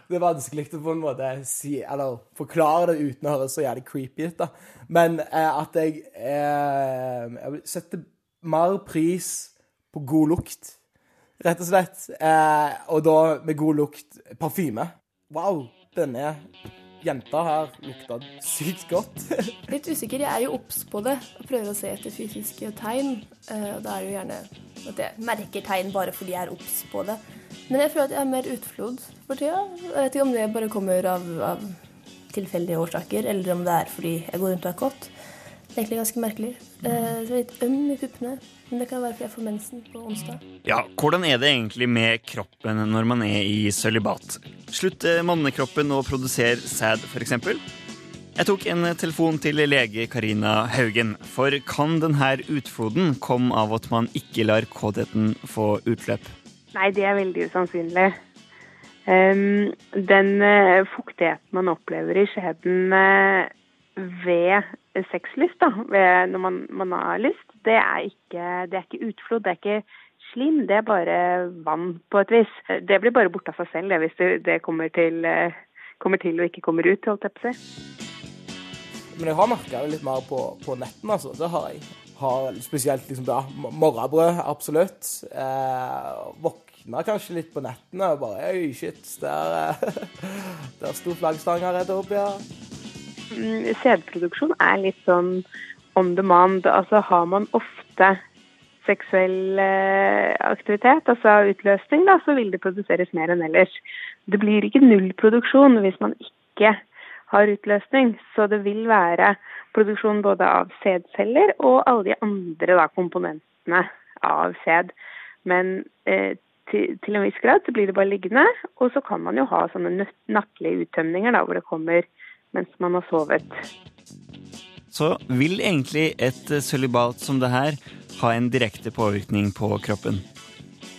Det er vanskelig å på en måte si, eller forklare det uten å høres så jævlig creepy ut, da. Men eh, at jeg, eh, jeg setter mer pris på god lukt, rett og slett. Eh, og da med god lukt parfyme. Wow, denne jenta her lukta sykt godt. Litt usikker. Jeg er jo obs på det og prøver å se etter fysiske tegn. Eh, og da er det jo gjerne at jeg merker tegn bare fordi jeg er obs på det. Men jeg føler at jeg er mer utflod for tida. Jeg vet ikke om det bare kommer av, av tilfeldige årsaker, eller om det er fordi jeg går rundt og er kåt. Det er egentlig ganske merkelig. Eh, litt øm i puppene. Men det kan være fordi jeg får mensen på onsdag. Ja, Hvordan er det egentlig med kroppen når man er i sølibat? Slutter mannekroppen å produsere sæd, f.eks.? Jeg tok en telefon til lege Karina Haugen. For kan denne utfloden komme av at man ikke lar kåtheten få utløp? Nei, det er veldig usannsynlig. Um, den uh, fuktigheten man opplever i skjeden uh, ved sexlyst, da, når man, man, har lyst, det er, ikke, ikke utflod, det er ikke slim, det er bare vann på et vis. Det blir bare borte av seg selv det, hvis det, det kommer, til, kommer, til, og ikke kommer ut, holdt jeg på si. Men jeg har merka det litt mer på, på netten, altså. Det har jeg. Har spesielt liksom, ja, morgenbrød, absolutt. Eh, våkna kanskje litt på nettene og bare Oi, shit, der, der sto flaggstanga rett opp, ja. Mm, sædproduksjon er litt sånn on demand. Altså har man ofte seksuell eh, aktivitet, altså utløsning, da, så vil det produseres mer enn ellers. Det blir ikke nullproduksjon hvis man ikke har utløsning, så det vil være produksjon både av sædceller og alle de andre da, komponentene av sæd. Men eh, til, til, en viss grad så blir det bare liggende, og så kan man jo ha sånne nattlige uttømninger da, hvor det kommer mens man har sovet. Så vil egentlig et sølibat som det her ha en direkte påvirkning på kroppen?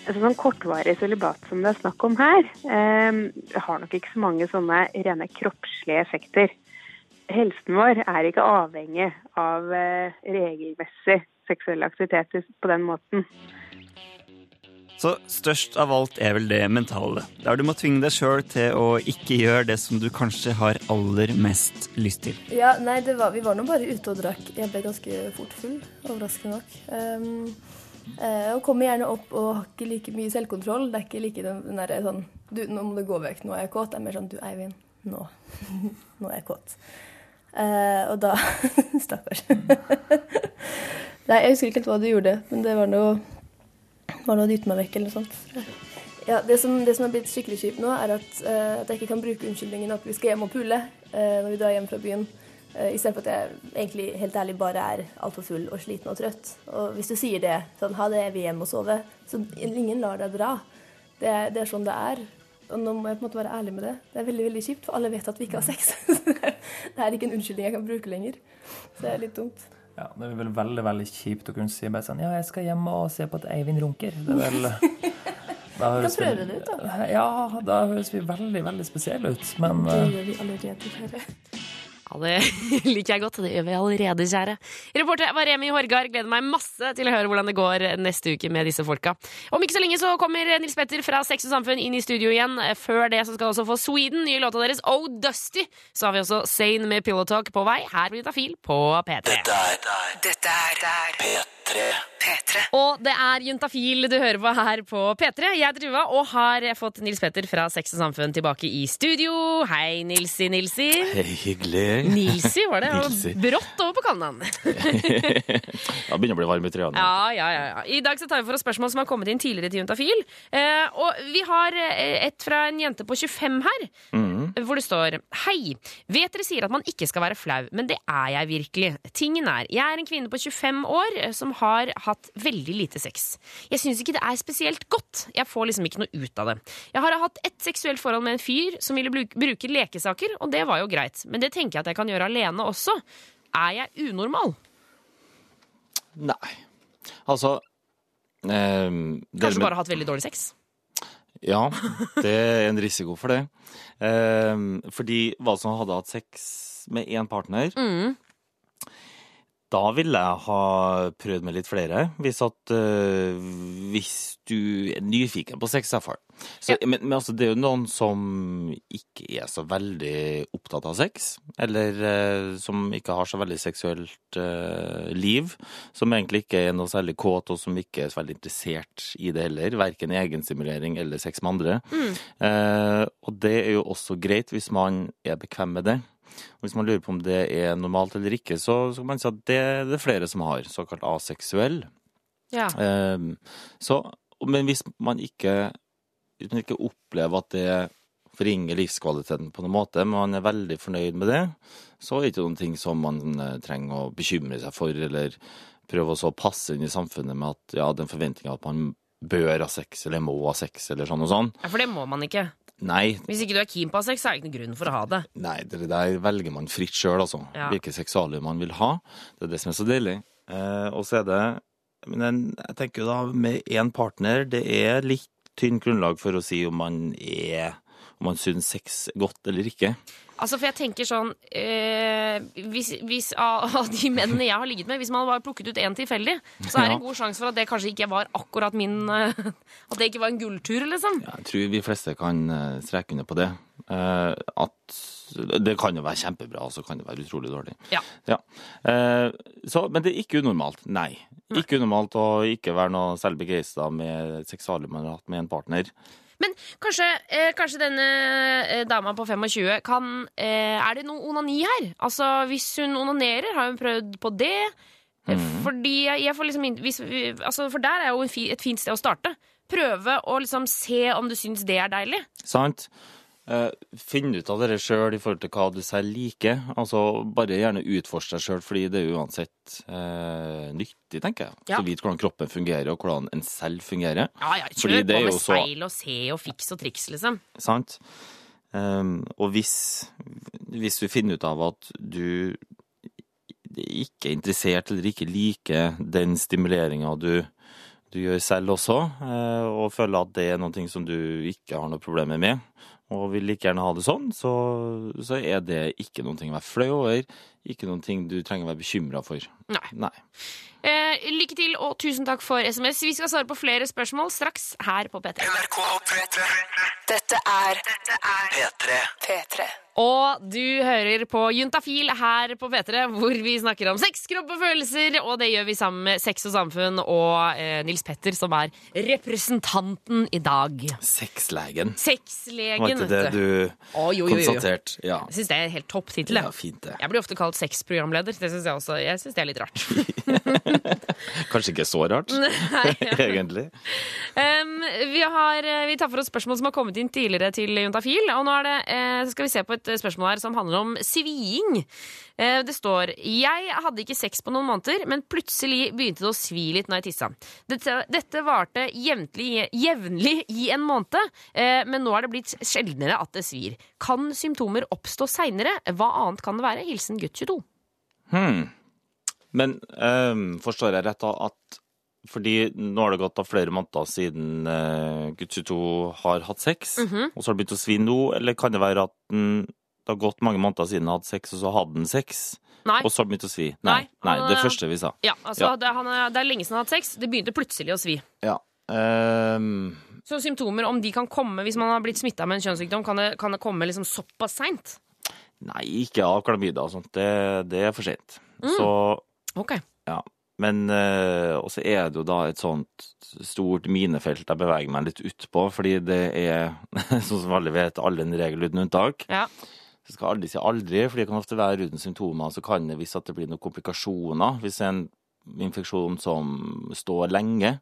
Altså, sånn kortvarig sølibat som det er snakk om her, eh, har nok ikke så mange sånne rene kroppslige effekter. Helsen vår er ikke avhengig av eh, regelmessig seksuelle aktiviteter på den måten. Så størst av alt er vel det mentale, der du må tvinge deg sjøl til å ikke gjøre det som du kanskje har aller mest lyst til. Ja, nei, var, vi var nå bare ute og drakk. Jeg ble ganske fort full, overraskende nok. Um, uh, og kommer gjerne opp og har ikke like mye selvkontroll. Det er ikke like den, den derre sånn du, Nå må du gå vekk, nå er jeg kåt. Det er mer sånn Du, Eivind, nå. nå er jeg kåt. Uh, og da Stakkars. nei, jeg husker ikke helt hva du gjorde, men det var noe var noe å dytte meg vekk eller noe sånt. Ja, det som, det som er blitt skikkelig kjipt nå, er at, uh, at, jeg ikke kan bruke unnskyldningen at vi skal hjem og pule uh, når vi drar hjem fra byen. Uh, Istedenfor at jeg egentlig helt ærlig bare er altfor full og sliten og trøtt. Og hvis du sier det, sånn ha det, vi hjem og sove, så ingen lar deg dra. Det det er sånn det er. Og nå må jeg på en måte være ærlig med det. Det er veldig veldig kjipt, for alle vet at vi ikke har sex. det er ikke en unnskyldning jeg kan bruke lenger. Så det er litt dumt. Ja, Det er vel veldig veldig kjipt å kunne si bare sånn Ja, jeg skal hjem og se på at Eivind runker. Det er vel da høres prøve det ut, da. Ja, da høres vi veldig, veldig spesielle ut. Men Det gjør vi allerede, dessverre. Ja, Det liker jeg godt. Det gjør vi allerede, kjære. Reporter var Remi Horgard. Gleder meg masse til å høre hvordan det går neste uke med disse folka. Om ikke så lenge så kommer Nils Petter fra Sex og Samfunn inn i studio igjen. Før det så skal også få Sweden, nye låta deres Oh Dusty. Så har vi også Sane med Pillow Talk på vei. Her blir Tafil på P3. Dette er Dette er P3. P3. Og det er Juntafil du hører på her på P3. Jeg heter Tuva og har fått Nils Petter fra Sex og Samfunn tilbake i studio. Hei, Nilsi Nilsi. Hei, hyggelig. Nilsi var det. Nilsi. Brått over på kallenavn. Ja, begynner å bli varm i trærne. Ja, ja, ja, ja. I dag så tar vi for oss spørsmål som har kommet inn tidligere til Juntafil. Eh, og vi har eh, et fra en jente på 25 her, mm. hvor det står Hei, vet dere sier at man ikke skal være flau, men det er jeg virkelig. Tingen er, jeg er en kvinne på 25 år eh, som har hatt veldig lite sex. Jeg syns ikke det er spesielt godt. Jeg får liksom ikke noe ut av det. Jeg har hatt ett seksuelt forhold med en fyr som ville bruke lekesaker, og det var jo greit. Men det tenker jeg at jeg kan gjøre alene også. Er jeg unormal? Nei. Altså eh, Kanskje med- bare hatt veldig dårlig sex? Ja, det er en risiko for det. Eh, fordi hva som hadde hatt sex med én partner, Mm. Da ville jeg ha prøvd med litt flere. Hvis at uh, Hvis du er nyfiken på sex, i Ja. men, men altså, det er jo noen som ikke er så veldig opptatt av sex. Eller uh, som ikke har så veldig seksuelt uh, liv. Som egentlig ikke er noe særlig kåt, og som ikke er så veldig interessert i det heller. Verken i egenstimulering eller sex med andre. Eh, og det er jo også greit hvis man er bekvem med det. Og Hvis man lurer på om det er normalt eller ikke, så, så kan man si at det, det er flere som har. Såkalt aseksuell. Ja. Eh, så, men hvis man ikke hvis man ikke opplever at det forringer livskvaliteten på noen måte, men man er veldig fornøyd med det, så er det ikke noen ting som man eh, trenger å bekymre seg for, eller prøve å så passe inn i samfunnet med at ja, den forventninga at man bør ha sex, eller må ha sex, eller sånn og sånn. Ja, For det må man ikke. Nei, Hvis ikke du er keen på å ha sex, så er det ikke noen grunn for å ha det. Nei, det der velger man fritt sjøl, altså. Ja. Hvilke seksualliv man vil ha. Det er det som er så deilig. Eh, og så er det Men jeg, tenker jo da, med én partner, det er litt tynt grunnlag for å si om man er Om man syns sex er godt eller ikke. Altså, for jeg tenker sånn eh, hvis, hvis av av de mennene jeg har ligget med, hvis man bare plukket ut én tilfeldig, så er det en god sjanse for at det kanskje ikke var akkurat min At det ikke var en gulltur, liksom. Jeg tror vi fleste kan eh, streke under på det. Eh, at det kan jo være kjempebra, og så kan det være utrolig dårlig. Ja. Eh, så, men det er ikke unormalt. Nei. Ikke unormalt å ikke være noe særlig begeistra med seksualliv man har hatt med en partner. Men kanskje, eh, kanskje denne eh, dama på 25 kan eh, Er det noe onani her? Altså, hvis hun onanerer, har hun prøvd på det? Mm. Fordi jeg, får liksom hvis, altså, For der er jo et fint sted å starte. Prøve å liksom se om du syns det er deilig. Sant? Eh, Finn ut av dere sjøl i forhold til hva du selv liker. Altså, Bare gjerne utforsk deg sjøl, fordi det er uansett eh, nyttig, tenker jeg. Ja. Så vite hvordan kroppen fungerer, og hvordan en selv fungerer. Ja, ja, Kjør på med så- speil og se og fiks og triks, liksom. Sant? Ehm, og hvis, hvis du finner ut av at du ikke er interessert eller ikke liker den stimuleringa du, du gjør selv også, eh, og føler at det er noe som du ikke har noe problemer med, og vil like gjerne ha det sånn, så, så er det ikke noen ting å være flau over, ikke noen ting du trenger å være bekymra for. Nei. Nei. Eh, lykke til, og tusen takk for SMS. Vi skal svare på flere spørsmål straks her på P3. NRK P3. Dette er P3. P3. Og du hører på Juntafil her på P3, hvor vi snakker om sex, kropp og følelser. Og det gjør vi sammen med Sex og Samfunn og eh, Nils Petter, som er representanten i dag. Sexlegen. Sexlegen, Var ikke det du. du konstaterte? Ja. Jeg syns det er helt topp tittel. ja, fint det. Jeg blir ofte kalt sexprogramleder. Det syns jeg også. Jeg synes det er litt rart. Kanskje ikke så rart, egentlig. Um, vi, har, eh, vi tar for oss spørsmål som har kommet inn tidligere til Juntafil. Og nå er det, uh, skal vi se på et spørsmål her som handler om sviing. Eh, det står Jeg hadde ikke sex på noen måneder, men plutselig begynte det å svi litt når jeg tissa. Dette, dette varte jevnlig, i en måned, men nå er det blitt sjeldnere at det svir. Kan symptomer oppstå seinere? Hva annet kan det være? Hilsen gutt 22. Hmm. Men um, forstår jeg rett da at fordi nå har det gått av flere måneder siden uh, gutt 22 har hatt sex, Mhm. og så har det begynt å svi nå, eller kan det være at den det har gått mange måneder siden han hadde sex, og så hadde han sex, Nei. og så har det begynt å svi. Nei, Nei, nei, det eh, første vi sa. Ja, altså, Ja. Det, han, er- det er lenge siden han har hatt sex. Det begynte plutselig å svi. Ja. Um... Så symptomer, om de kan komme hvis man har blitt smitta med en kjønnssykdom, kan det, kan det komme liksom såpass seint? Nei, ikke av klamydia og sånt. Det, det er for sent. Mm. Så Ok. Ja. Men uh, også er det jo da et sånt stort minefelt jeg beveger meg litt utpå, fordi det er, sånn som alle vet, alle en regel uten unntak. Ja. Så skal aldri si aldri, for det kan ofte være uten symptomer. Så kan det, hvis at det blir noen komplikasjoner, hvis en infeksjon som står lenge,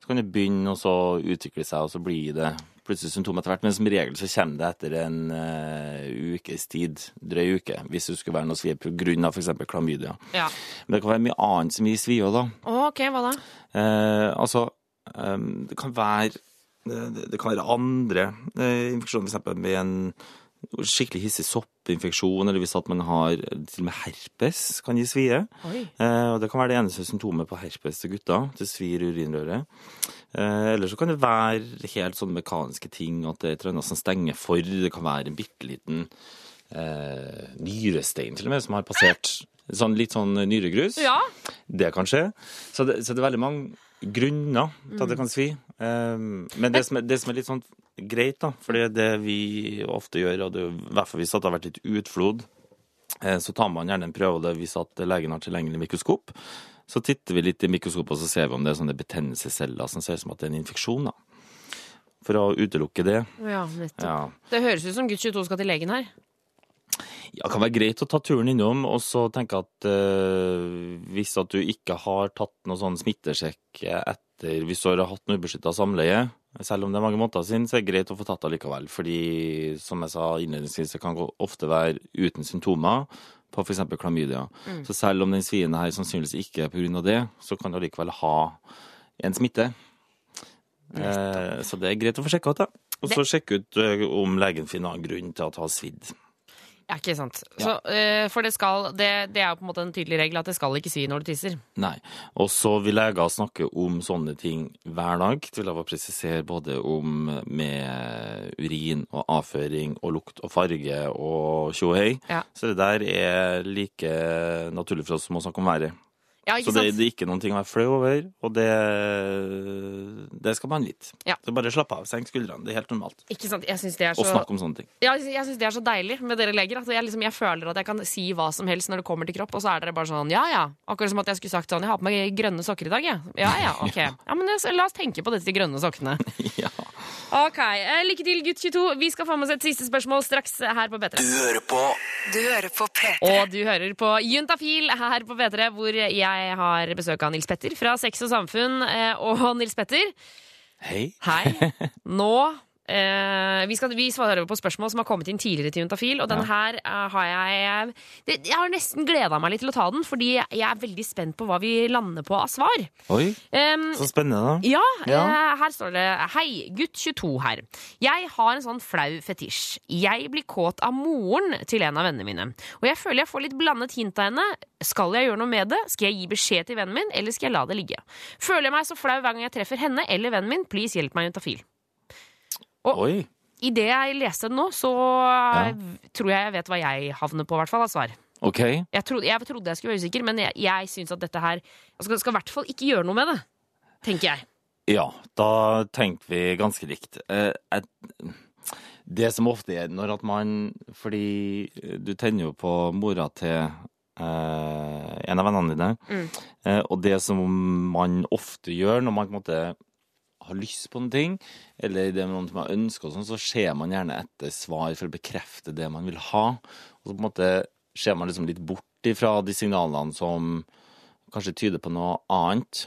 så kan det begynne å utvikle seg, og så blir det plutselig symptomer etter hvert. Men som regel så kommer det etter en uh, ukes tid, drøy uke, hvis det skulle være noe svie av f.eks. klamydia. Ja. Men det kan være mye annet som gir svie òg, da. OK, hva da? Uh, altså, um, det kan være det, det kan være andre uh, infeksjoner, f.eks. med en skikkelig hissig soppinfeksjon, eller hvis at man har til og med herpes, kan gi svie. Eh, og det kan være det eneste symptomet på herpes til gutter. Det svir urinrøret. Eh, eller så kan det være helt sånne mekaniske ting, at det er et eller annet som stenger for. Det kan være en bitte liten eh, nyrestein til og med, som har passert sånn, litt sånn nyregrus. Ja. Det kan skje. Så det, så det er veldig mange grunner til at det kan svi. Um, men det som, er, det som er litt sånn greit, da, for det er det vi ofte gjør, og det er i hvert fall hvis det har vært litt utflod, eh, så tar man gjerne en prøve, og det hvis at legen har tilgjengelig mikroskop. Så titter vi litt i mikroskopet, og så ser vi om det er sånne betennelsesceller som ser ut som at det er en infeksjon. da. For å utelukke det. Ja, nettopp. Ja. Det høres ut som gutt 22 skal til legen her. Ja, det kan være greit å ta turen innom, og så tenke at øh, hvis at du ikke har tatt noen sånn smittesjekk etter hvis du har hatt noe ubeskytta samleie, selv om det er mange måneder siden, så er det greit å få tatt det likevel. Fordi, som jeg sa innledningsvis, det kan ofte være uten symptomer på f.eks. klamydia. Mm. Så selv om den svien her sannsynligvis ikke er pga. det, så kan du likevel ha en smitte. Eh, så det er greit å få sjekka ut, da. Og så sjekke ut eh, om legen finner en grunn til at det har svidd. Ja, ikke sant. Så, eh, for det skal det, det er på en måte en tydelig regel at det skal ikke svi når du tisser. Nei. Og så vil leger snakke om sånne ting hver dag. Det vil jeg bare presisere både om med urin og avføring og lukt og farge og tjohei. Ja. Så det der er like naturlig for oss som å snakke om været. Ja, så det, det er ikke noen ting å være flau over, og det, det skal man vite. Ja. Så bare slapp av, senk skuldrene. Det er helt normalt. Ikke sant? Jeg det er så Og snakk om sånne ting. Ja, jeg syns det er så deilig med dere leger. At jeg, liksom, jeg føler at jeg kan si hva som helst når det kommer til kropp, og så er dere bare sånn ja ja. Akkurat som at jeg skulle sagt sånn jeg har på meg grønne sokker i dag, jeg. Ja ja, ok. Ja, men la oss tenke på disse de grønne sokkene. Ok, eh, Lykke til, gutt 22. Vi skal få med oss et siste spørsmål straks her på P3. Du hører på Du hører på P3. Og du hører på Juntafil her på P3, hvor jeg har besøk av Nils Petter fra Sex og Samfunn. Eh, Og Nils Petter, Hei. Hei. nå eh, vi, skal, vi svarer på spørsmål som har kommet inn tidligere til Juntafil, og den her uh, har jeg det, Jeg har nesten gleda meg litt til å ta den, fordi jeg er veldig spent på hva vi lander på av svar. Oi, Um, så spennende, ja, Ja. Uh, her står det Hei, gutt 22 her. Jeg har en sånn flau fetisj. Jeg blir kåt av moren til en av vennene mine. Og jeg føler jeg får litt blandet hint av henne. Skal jeg gjøre noe med det? Skal jeg gi beskjed til vennen min, eller skal jeg la det ligge? Føler jeg meg så flau hver gang jeg treffer henne eller vennen min, please hjelp meg, juntafil. Og Oi. i det jeg leste den nå, så tror jeg jeg vet hva jeg havner på, i hvert fall, av svar. OK. Jeg trodde jeg, trodde jeg skulle være usikker, men jeg, jeg syns at dette her Jeg skal, skal i hvert fall ikke gjøre noe med det, tenker jeg. Ja, da tenker vi ganske likt. Eh, jeg- det som ofte er når at man Fordi du tenner jo på mora til eh, en av vennene dine. Mm. Eh, og det som man ofte gjør når man på en måte har lyst på noe, ting, eller det man ønsker, sånn, så ser man gjerne etter svar for å bekrefte det man vil ha. Og så på en måte ser man liksom litt bort ifra de signalene som kanskje tyder på noe annet.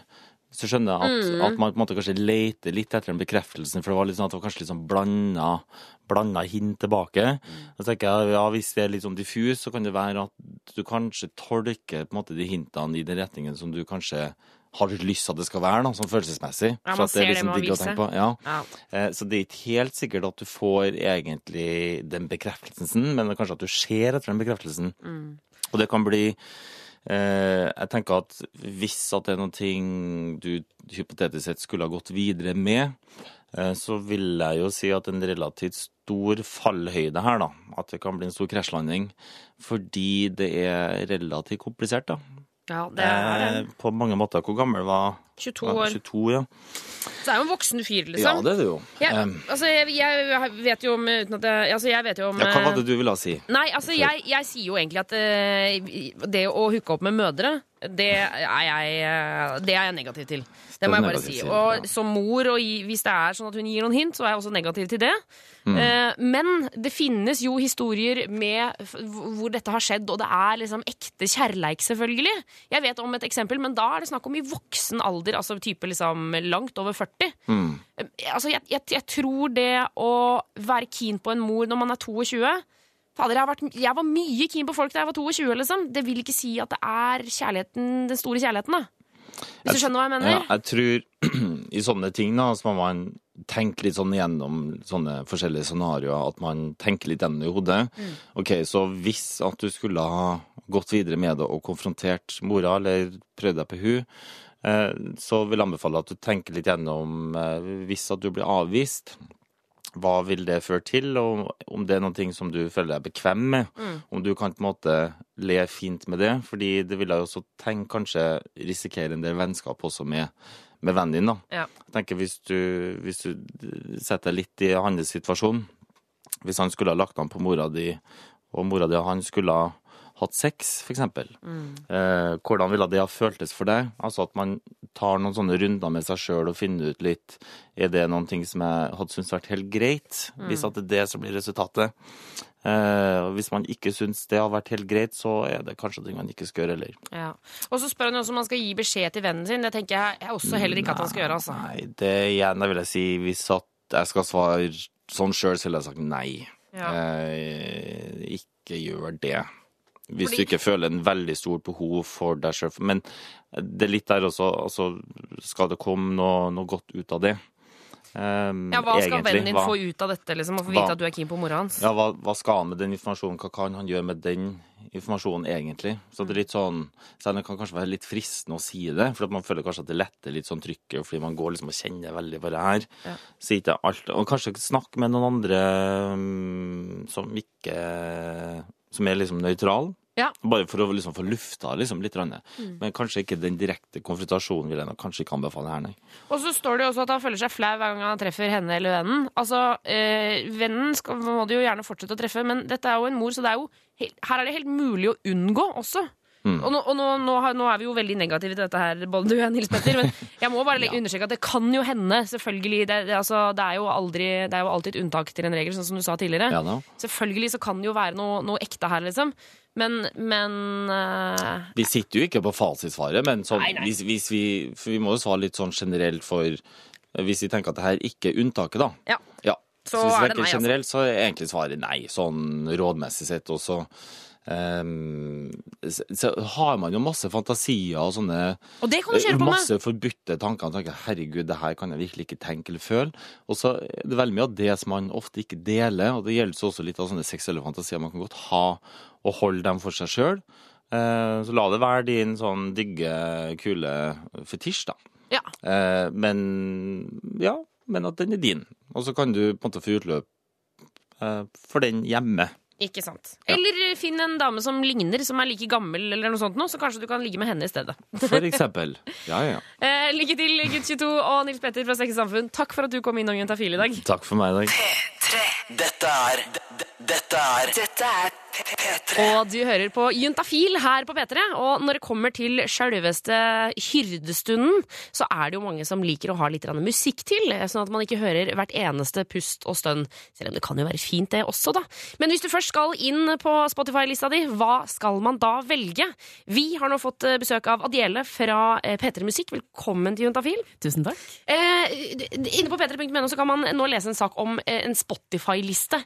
Så skjønner jeg at, Mm. at man på en måte kanskje leter litt etter den bekreftelsen, for det var, litt sånn at det var kanskje litt sånn blanda, blanda hint tilbake. Så tenker jeg, ja, Hvis det er litt sånn diffus, så kan det være at du kanskje tolker på en måte de hintene i den retningen som du kanskje har du lyst til at det skal være, da, sånn følelsesmessig. Ja, man det er ser det liksom med digg å vise. på. Ja. Ja. Eh, Så det er ikke helt sikkert at du får egentlig den bekreftelsen, men det kanskje at du ser etter den bekreftelsen. Mm. Og det kan bli eh, Jeg tenker at hvis at det er noe ting du hypotetisk sett skulle ha gått videre med, eh, så vil jeg jo si at en relativt stor fallhøyde her, da. At det kan bli en stor krasjlanding. Fordi det er relativt komplisert, da. Ja, det er det. Eh, På mange måter. Hvor gammel var 22 Ja, år. 22, ja. Så det er jo en voksen fyr, Ja, liksom. det er det jo. Jeg, altså, jeg, jeg vet jo om uten at jeg, altså, jeg vet jo om ja, hva var eh, det du ville si? Nei, altså jeg, jeg sier jo egentlig at uh, det å hooke opp med mødre, det er jeg, eh, det er jeg negativ til. Det må jeg bare si. Og som mor, og hvis det er sånn at hun gir noen hint, så er jeg også negativ til det. Mm. Men det finnes jo historier med hvor dette har skjedd, og det er liksom ekte kjærleik, selvfølgelig. Jeg vet om et eksempel, men da er det snakk om i voksen alder, altså type liksom langt over 40. Mm. Altså, jeg, jeg, jeg tror det å være keen på en mor når man er 22 Fader, jeg, har vært, jeg var mye keen på folk da jeg var 22, liksom. Det vil ikke si at det er den store kjærligheten, da. Hvis du skjønner hva jeg mener? Ja, jeg tror i sånne ting da, så må man tenke litt sånn gjennom sånne forskjellige scenarioer, at man tenker litt gjennom i hodet. Mm. Ok, så hvis at du skulle ha gått videre med det og konfrontert mora, eller prøvd deg på hun, så vil jeg anbefale at du tenker litt gjennom eh, hvis at du blir avvist. Hva vil det føre til, og om det er noe som du føler deg bekvem med? Mm. Om du kan på en måte le fint med det, fordi det vil jeg også tenke kanskje risikere en del vennskap også med, med vennen din. da. Ja. Jeg tenker hvis du, hvis du setter deg litt i hans situasjon, hvis han skulle ha lagt an på mora di, og mora di og han skulle ha hatt sex, eksempel, Mm. eh, hvordan ville det ha føltes for deg? Altså at man tar noen sånne runder med seg sjøl og finner ut litt Er det noen ting som jeg hadde syntes vært helt greit, Mm. hvis at det er det som blir resultatet? Eh, hvis man ikke syns det har vært helt greit, så er det kanskje ting man ikke skal gjøre heller. Ja. Og så spør han også om han skal gi beskjed til vennen sin. Det tenker jeg, jeg også heller ikke at han skal gjøre. altså. Nei, det igjen, vil jeg si hvis at jeg skal svare sånn sjøl, så ville jeg sagt nei. Ja. Eh, ikke gjør det. Hvis Fordi- du ikke føler en veldig stort behov for deg sjøl. Men det er litt der også, altså skal det komme noe, noe godt ut av det? Um, Ja, Hva skal vennen din hva- få ut av dette? liksom, og få hva- vite at du er keen på mora hans? Ja, hva, hva skal han med den informasjonen? Hva kan han gjøre med den informasjonen egentlig? Så det er litt sånn, Selv det kan kanskje være litt fristende å si det, for at man føler kanskje at det letter litt sånn trykket, fordi man går liksom og kjenner veldig på det her. Ja. Si ikke alt, og kanskje snakke med noen andre um, som ikke Som er liksom nøytral. Ja. Bare for å liksom få lufta liksom litt. Mm. Men kanskje ikke den direkte konfrontasjonen vil jeg nok kanskje ikke anbefale her, nei. Og så står det jo også at han føler seg flau hver gang han treffer henne eller vennen. Altså, eh, Vennen skal, må du jo gjerne fortsette å treffe, men dette er jo en mor, så det er jo her er det helt mulig å unngå også. Mm. Og, nå, og nå, nå, nå er vi jo veldig negative til dette her, både du og Nils Petter. Men jeg må bare ja. understreke at det kan jo hende, selvfølgelig. Det, det, altså, det, er jo aldri, det er jo alltid et unntak til en regel, sånn som du sa tidligere. Ja. Selvfølgelig så kan det jo være noe, noe ekte her, liksom. Men, men uh, Vi sitter jo ikke på fasitsvaret, men sånn, Nei, nei. Hvis, hvis vi, vi må jo svare litt sånn generelt for Hvis vi tenker at det her ikke er unntaket, da. Ja. Så, Så hvis vi er det tenker altså. generelt, så er egentlig svaret nei, sånn rådmessig sett. Og så ehm, så, så har man jo masse fantasier og sånne Og det kan du kjøre på med. Masse forbudte tanker. og tenker, Herregud, det her kan jeg virkelig ikke tenke eller føle. Og så er det veldig mye av det som man ofte ikke deler, og det gjelder også litt av sånne seksuelle fantasier man kan godt ha og holde dem for seg sjøl. Så la det være din sånn digge, kule fetisj, da. Ja. Eh, men ja, men at den er din. Og så kan du på en måte få utløp eh, for den hjemme. Ikke sant. Eller ja. finn en dame som ligner, som er like gammel, eller noe sånt, nå, så kanskje du kan ligge med henne i stedet. For eksempel. Ja, ja. Eh, lykke til, gutt 22 og Nils Petter fra Sex Samfunn. Takk for at du kom innom Juntafil i dag. Takk for meg i dag. Dette er Dette er Dette er P3. Og du hører på Juntafil her på P3. Og når det kommer til sjølveste hyrdestunden, så er det jo mange som liker å ha litt musikk til, sånn at man ikke hører hvert eneste pust og stønn. Selv om det kan jo være fint, det også, da. Men hvis du først skal inn på Spotify-lista di, hva skal man da velge? Vi har nå fått eh, besøk av Adiele fra eh, P3 Musikk. Velkommen til Juntafil. Tusen takk. Eh, inne på p3.no så kan man nå lese en sak om en en Spotify-liste.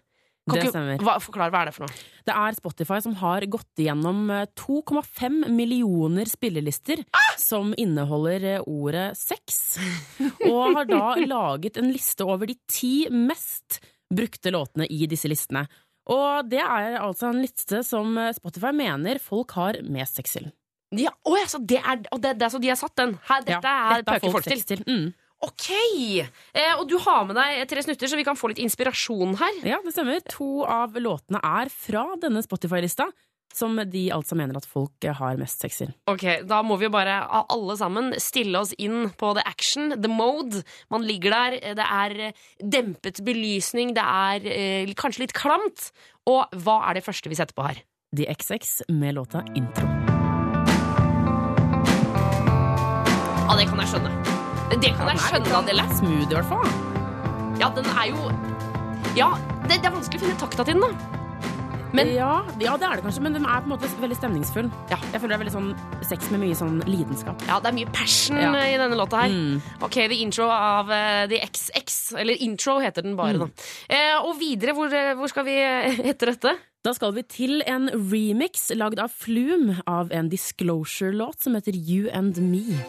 Kan Det stemmer. Hva, forklar, hva er det for noe? Det er Spotify som har gått igjennom eh, 2,5 millioner spillelister som inneholder eh, ordet sex, og har da laget en liste over de ti mest brukte låtene i disse listene. Og det er altså en liste som eh, Spotify mener folk har mest sex til. Ja, så det er, og det, det er så de har satt den. Her, dette Ja, er dette folk til. til. Mm. Ok! Eh, og du har med deg tre snutter, så vi kan få litt inspirasjon her. Ja, det stemmer. To av låtene er fra denne Spotify-lista, som de altså mener at folk har mest sex i. Ok, Da må vi jo bare alle sammen stille oss inn på the action, the mode. Man ligger der, det er eh, dempet belysning, det er eh, kanskje litt klamt. Og hva er det første vi setter på her? The XX med låta Intro. Ja, det kan jeg skjønne. Det kan jeg skjønne, Adele. Smooth, i hvert fall. Ja, den er jo Ja, det, det er vanskelig å finne takta til den, da. Men ja, ja, det er det kanskje, men den er på en måte veldig stemningsfull. Jeg føler det er veldig sånn sex med mye sånn lidenskap. Ja, det er mye passion Ja. i denne låta her. Mm. Ok, The Intro av uh, The XX. Eller Intro heter den bare, Mm. da. Eh, og videre, hvor, eh, hvor skal vi eh, etter dette? Da skal vi til en remix lagd av Flume av en Disclosure-låt som heter You and Me.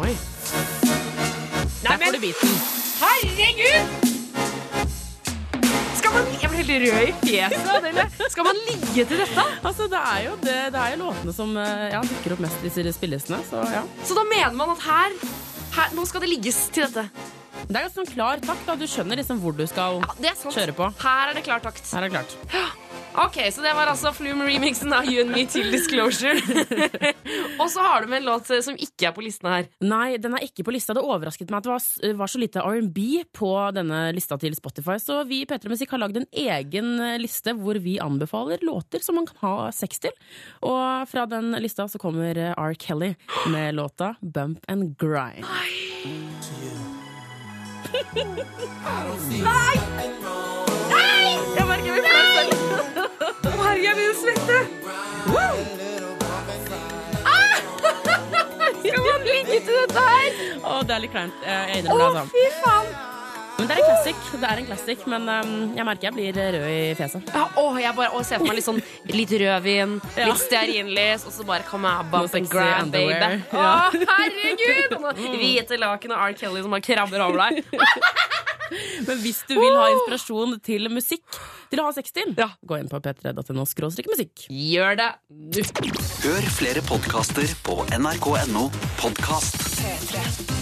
Oi. Der får du biten. Herregud! Skal man Jeg blir helt rød i fjeset. Adele. Skal man ligge til dette? Altså, det er jo, det, det er jo låtene som eh, ja, dukker opp mest i disse spillelistene, så ja. Så da mener man at her, her Nå skal det ligges til dette. Det er ganske sånn klar takt, da. Du skjønner liksom hvor du skal er kjøre på. Her er det klar takt. Her er det klart. Ok, så det var altså Flume-remixen av You and Me til Disclosure. og så har du med en låt eh, som ikke er på listen her. Nei, den er ikke på lista. Det overrasket meg at det var, var så lite R&B på denne lista til Spotify, så vi i P3 Musikk har lagd en egen eh, liste hvor vi anbefaler låter som man kan ha sex til. Og fra den lista så kommer eh, R. Kelly med låta Bump and Grind. Nei! Nei! Jeg merker vi selv. Å, herregud, jeg begynner å svette. Ah! Skal man ligge til dette her? Å, det er litt kleint. Jeg innrømmer det. Å, fy faen. Men det er en classic, det er en classic men um, jeg merker jeg blir rød i fjeset. Ja, å, jeg bare å, ser for meg litt sånn litt rødvin, Ja. litt stearinlys, og så bare kommer jeg bump and grab, baby. Å, herregud! Og hvite laken og R. Kelly som bare krabber over deg. Men hvis du vil ha inspirasjon til musikk til å ha sex til, gå inn på p3.no musikk. Gjør det nå. Hør flere podkaster på nrk.no podkast. P3.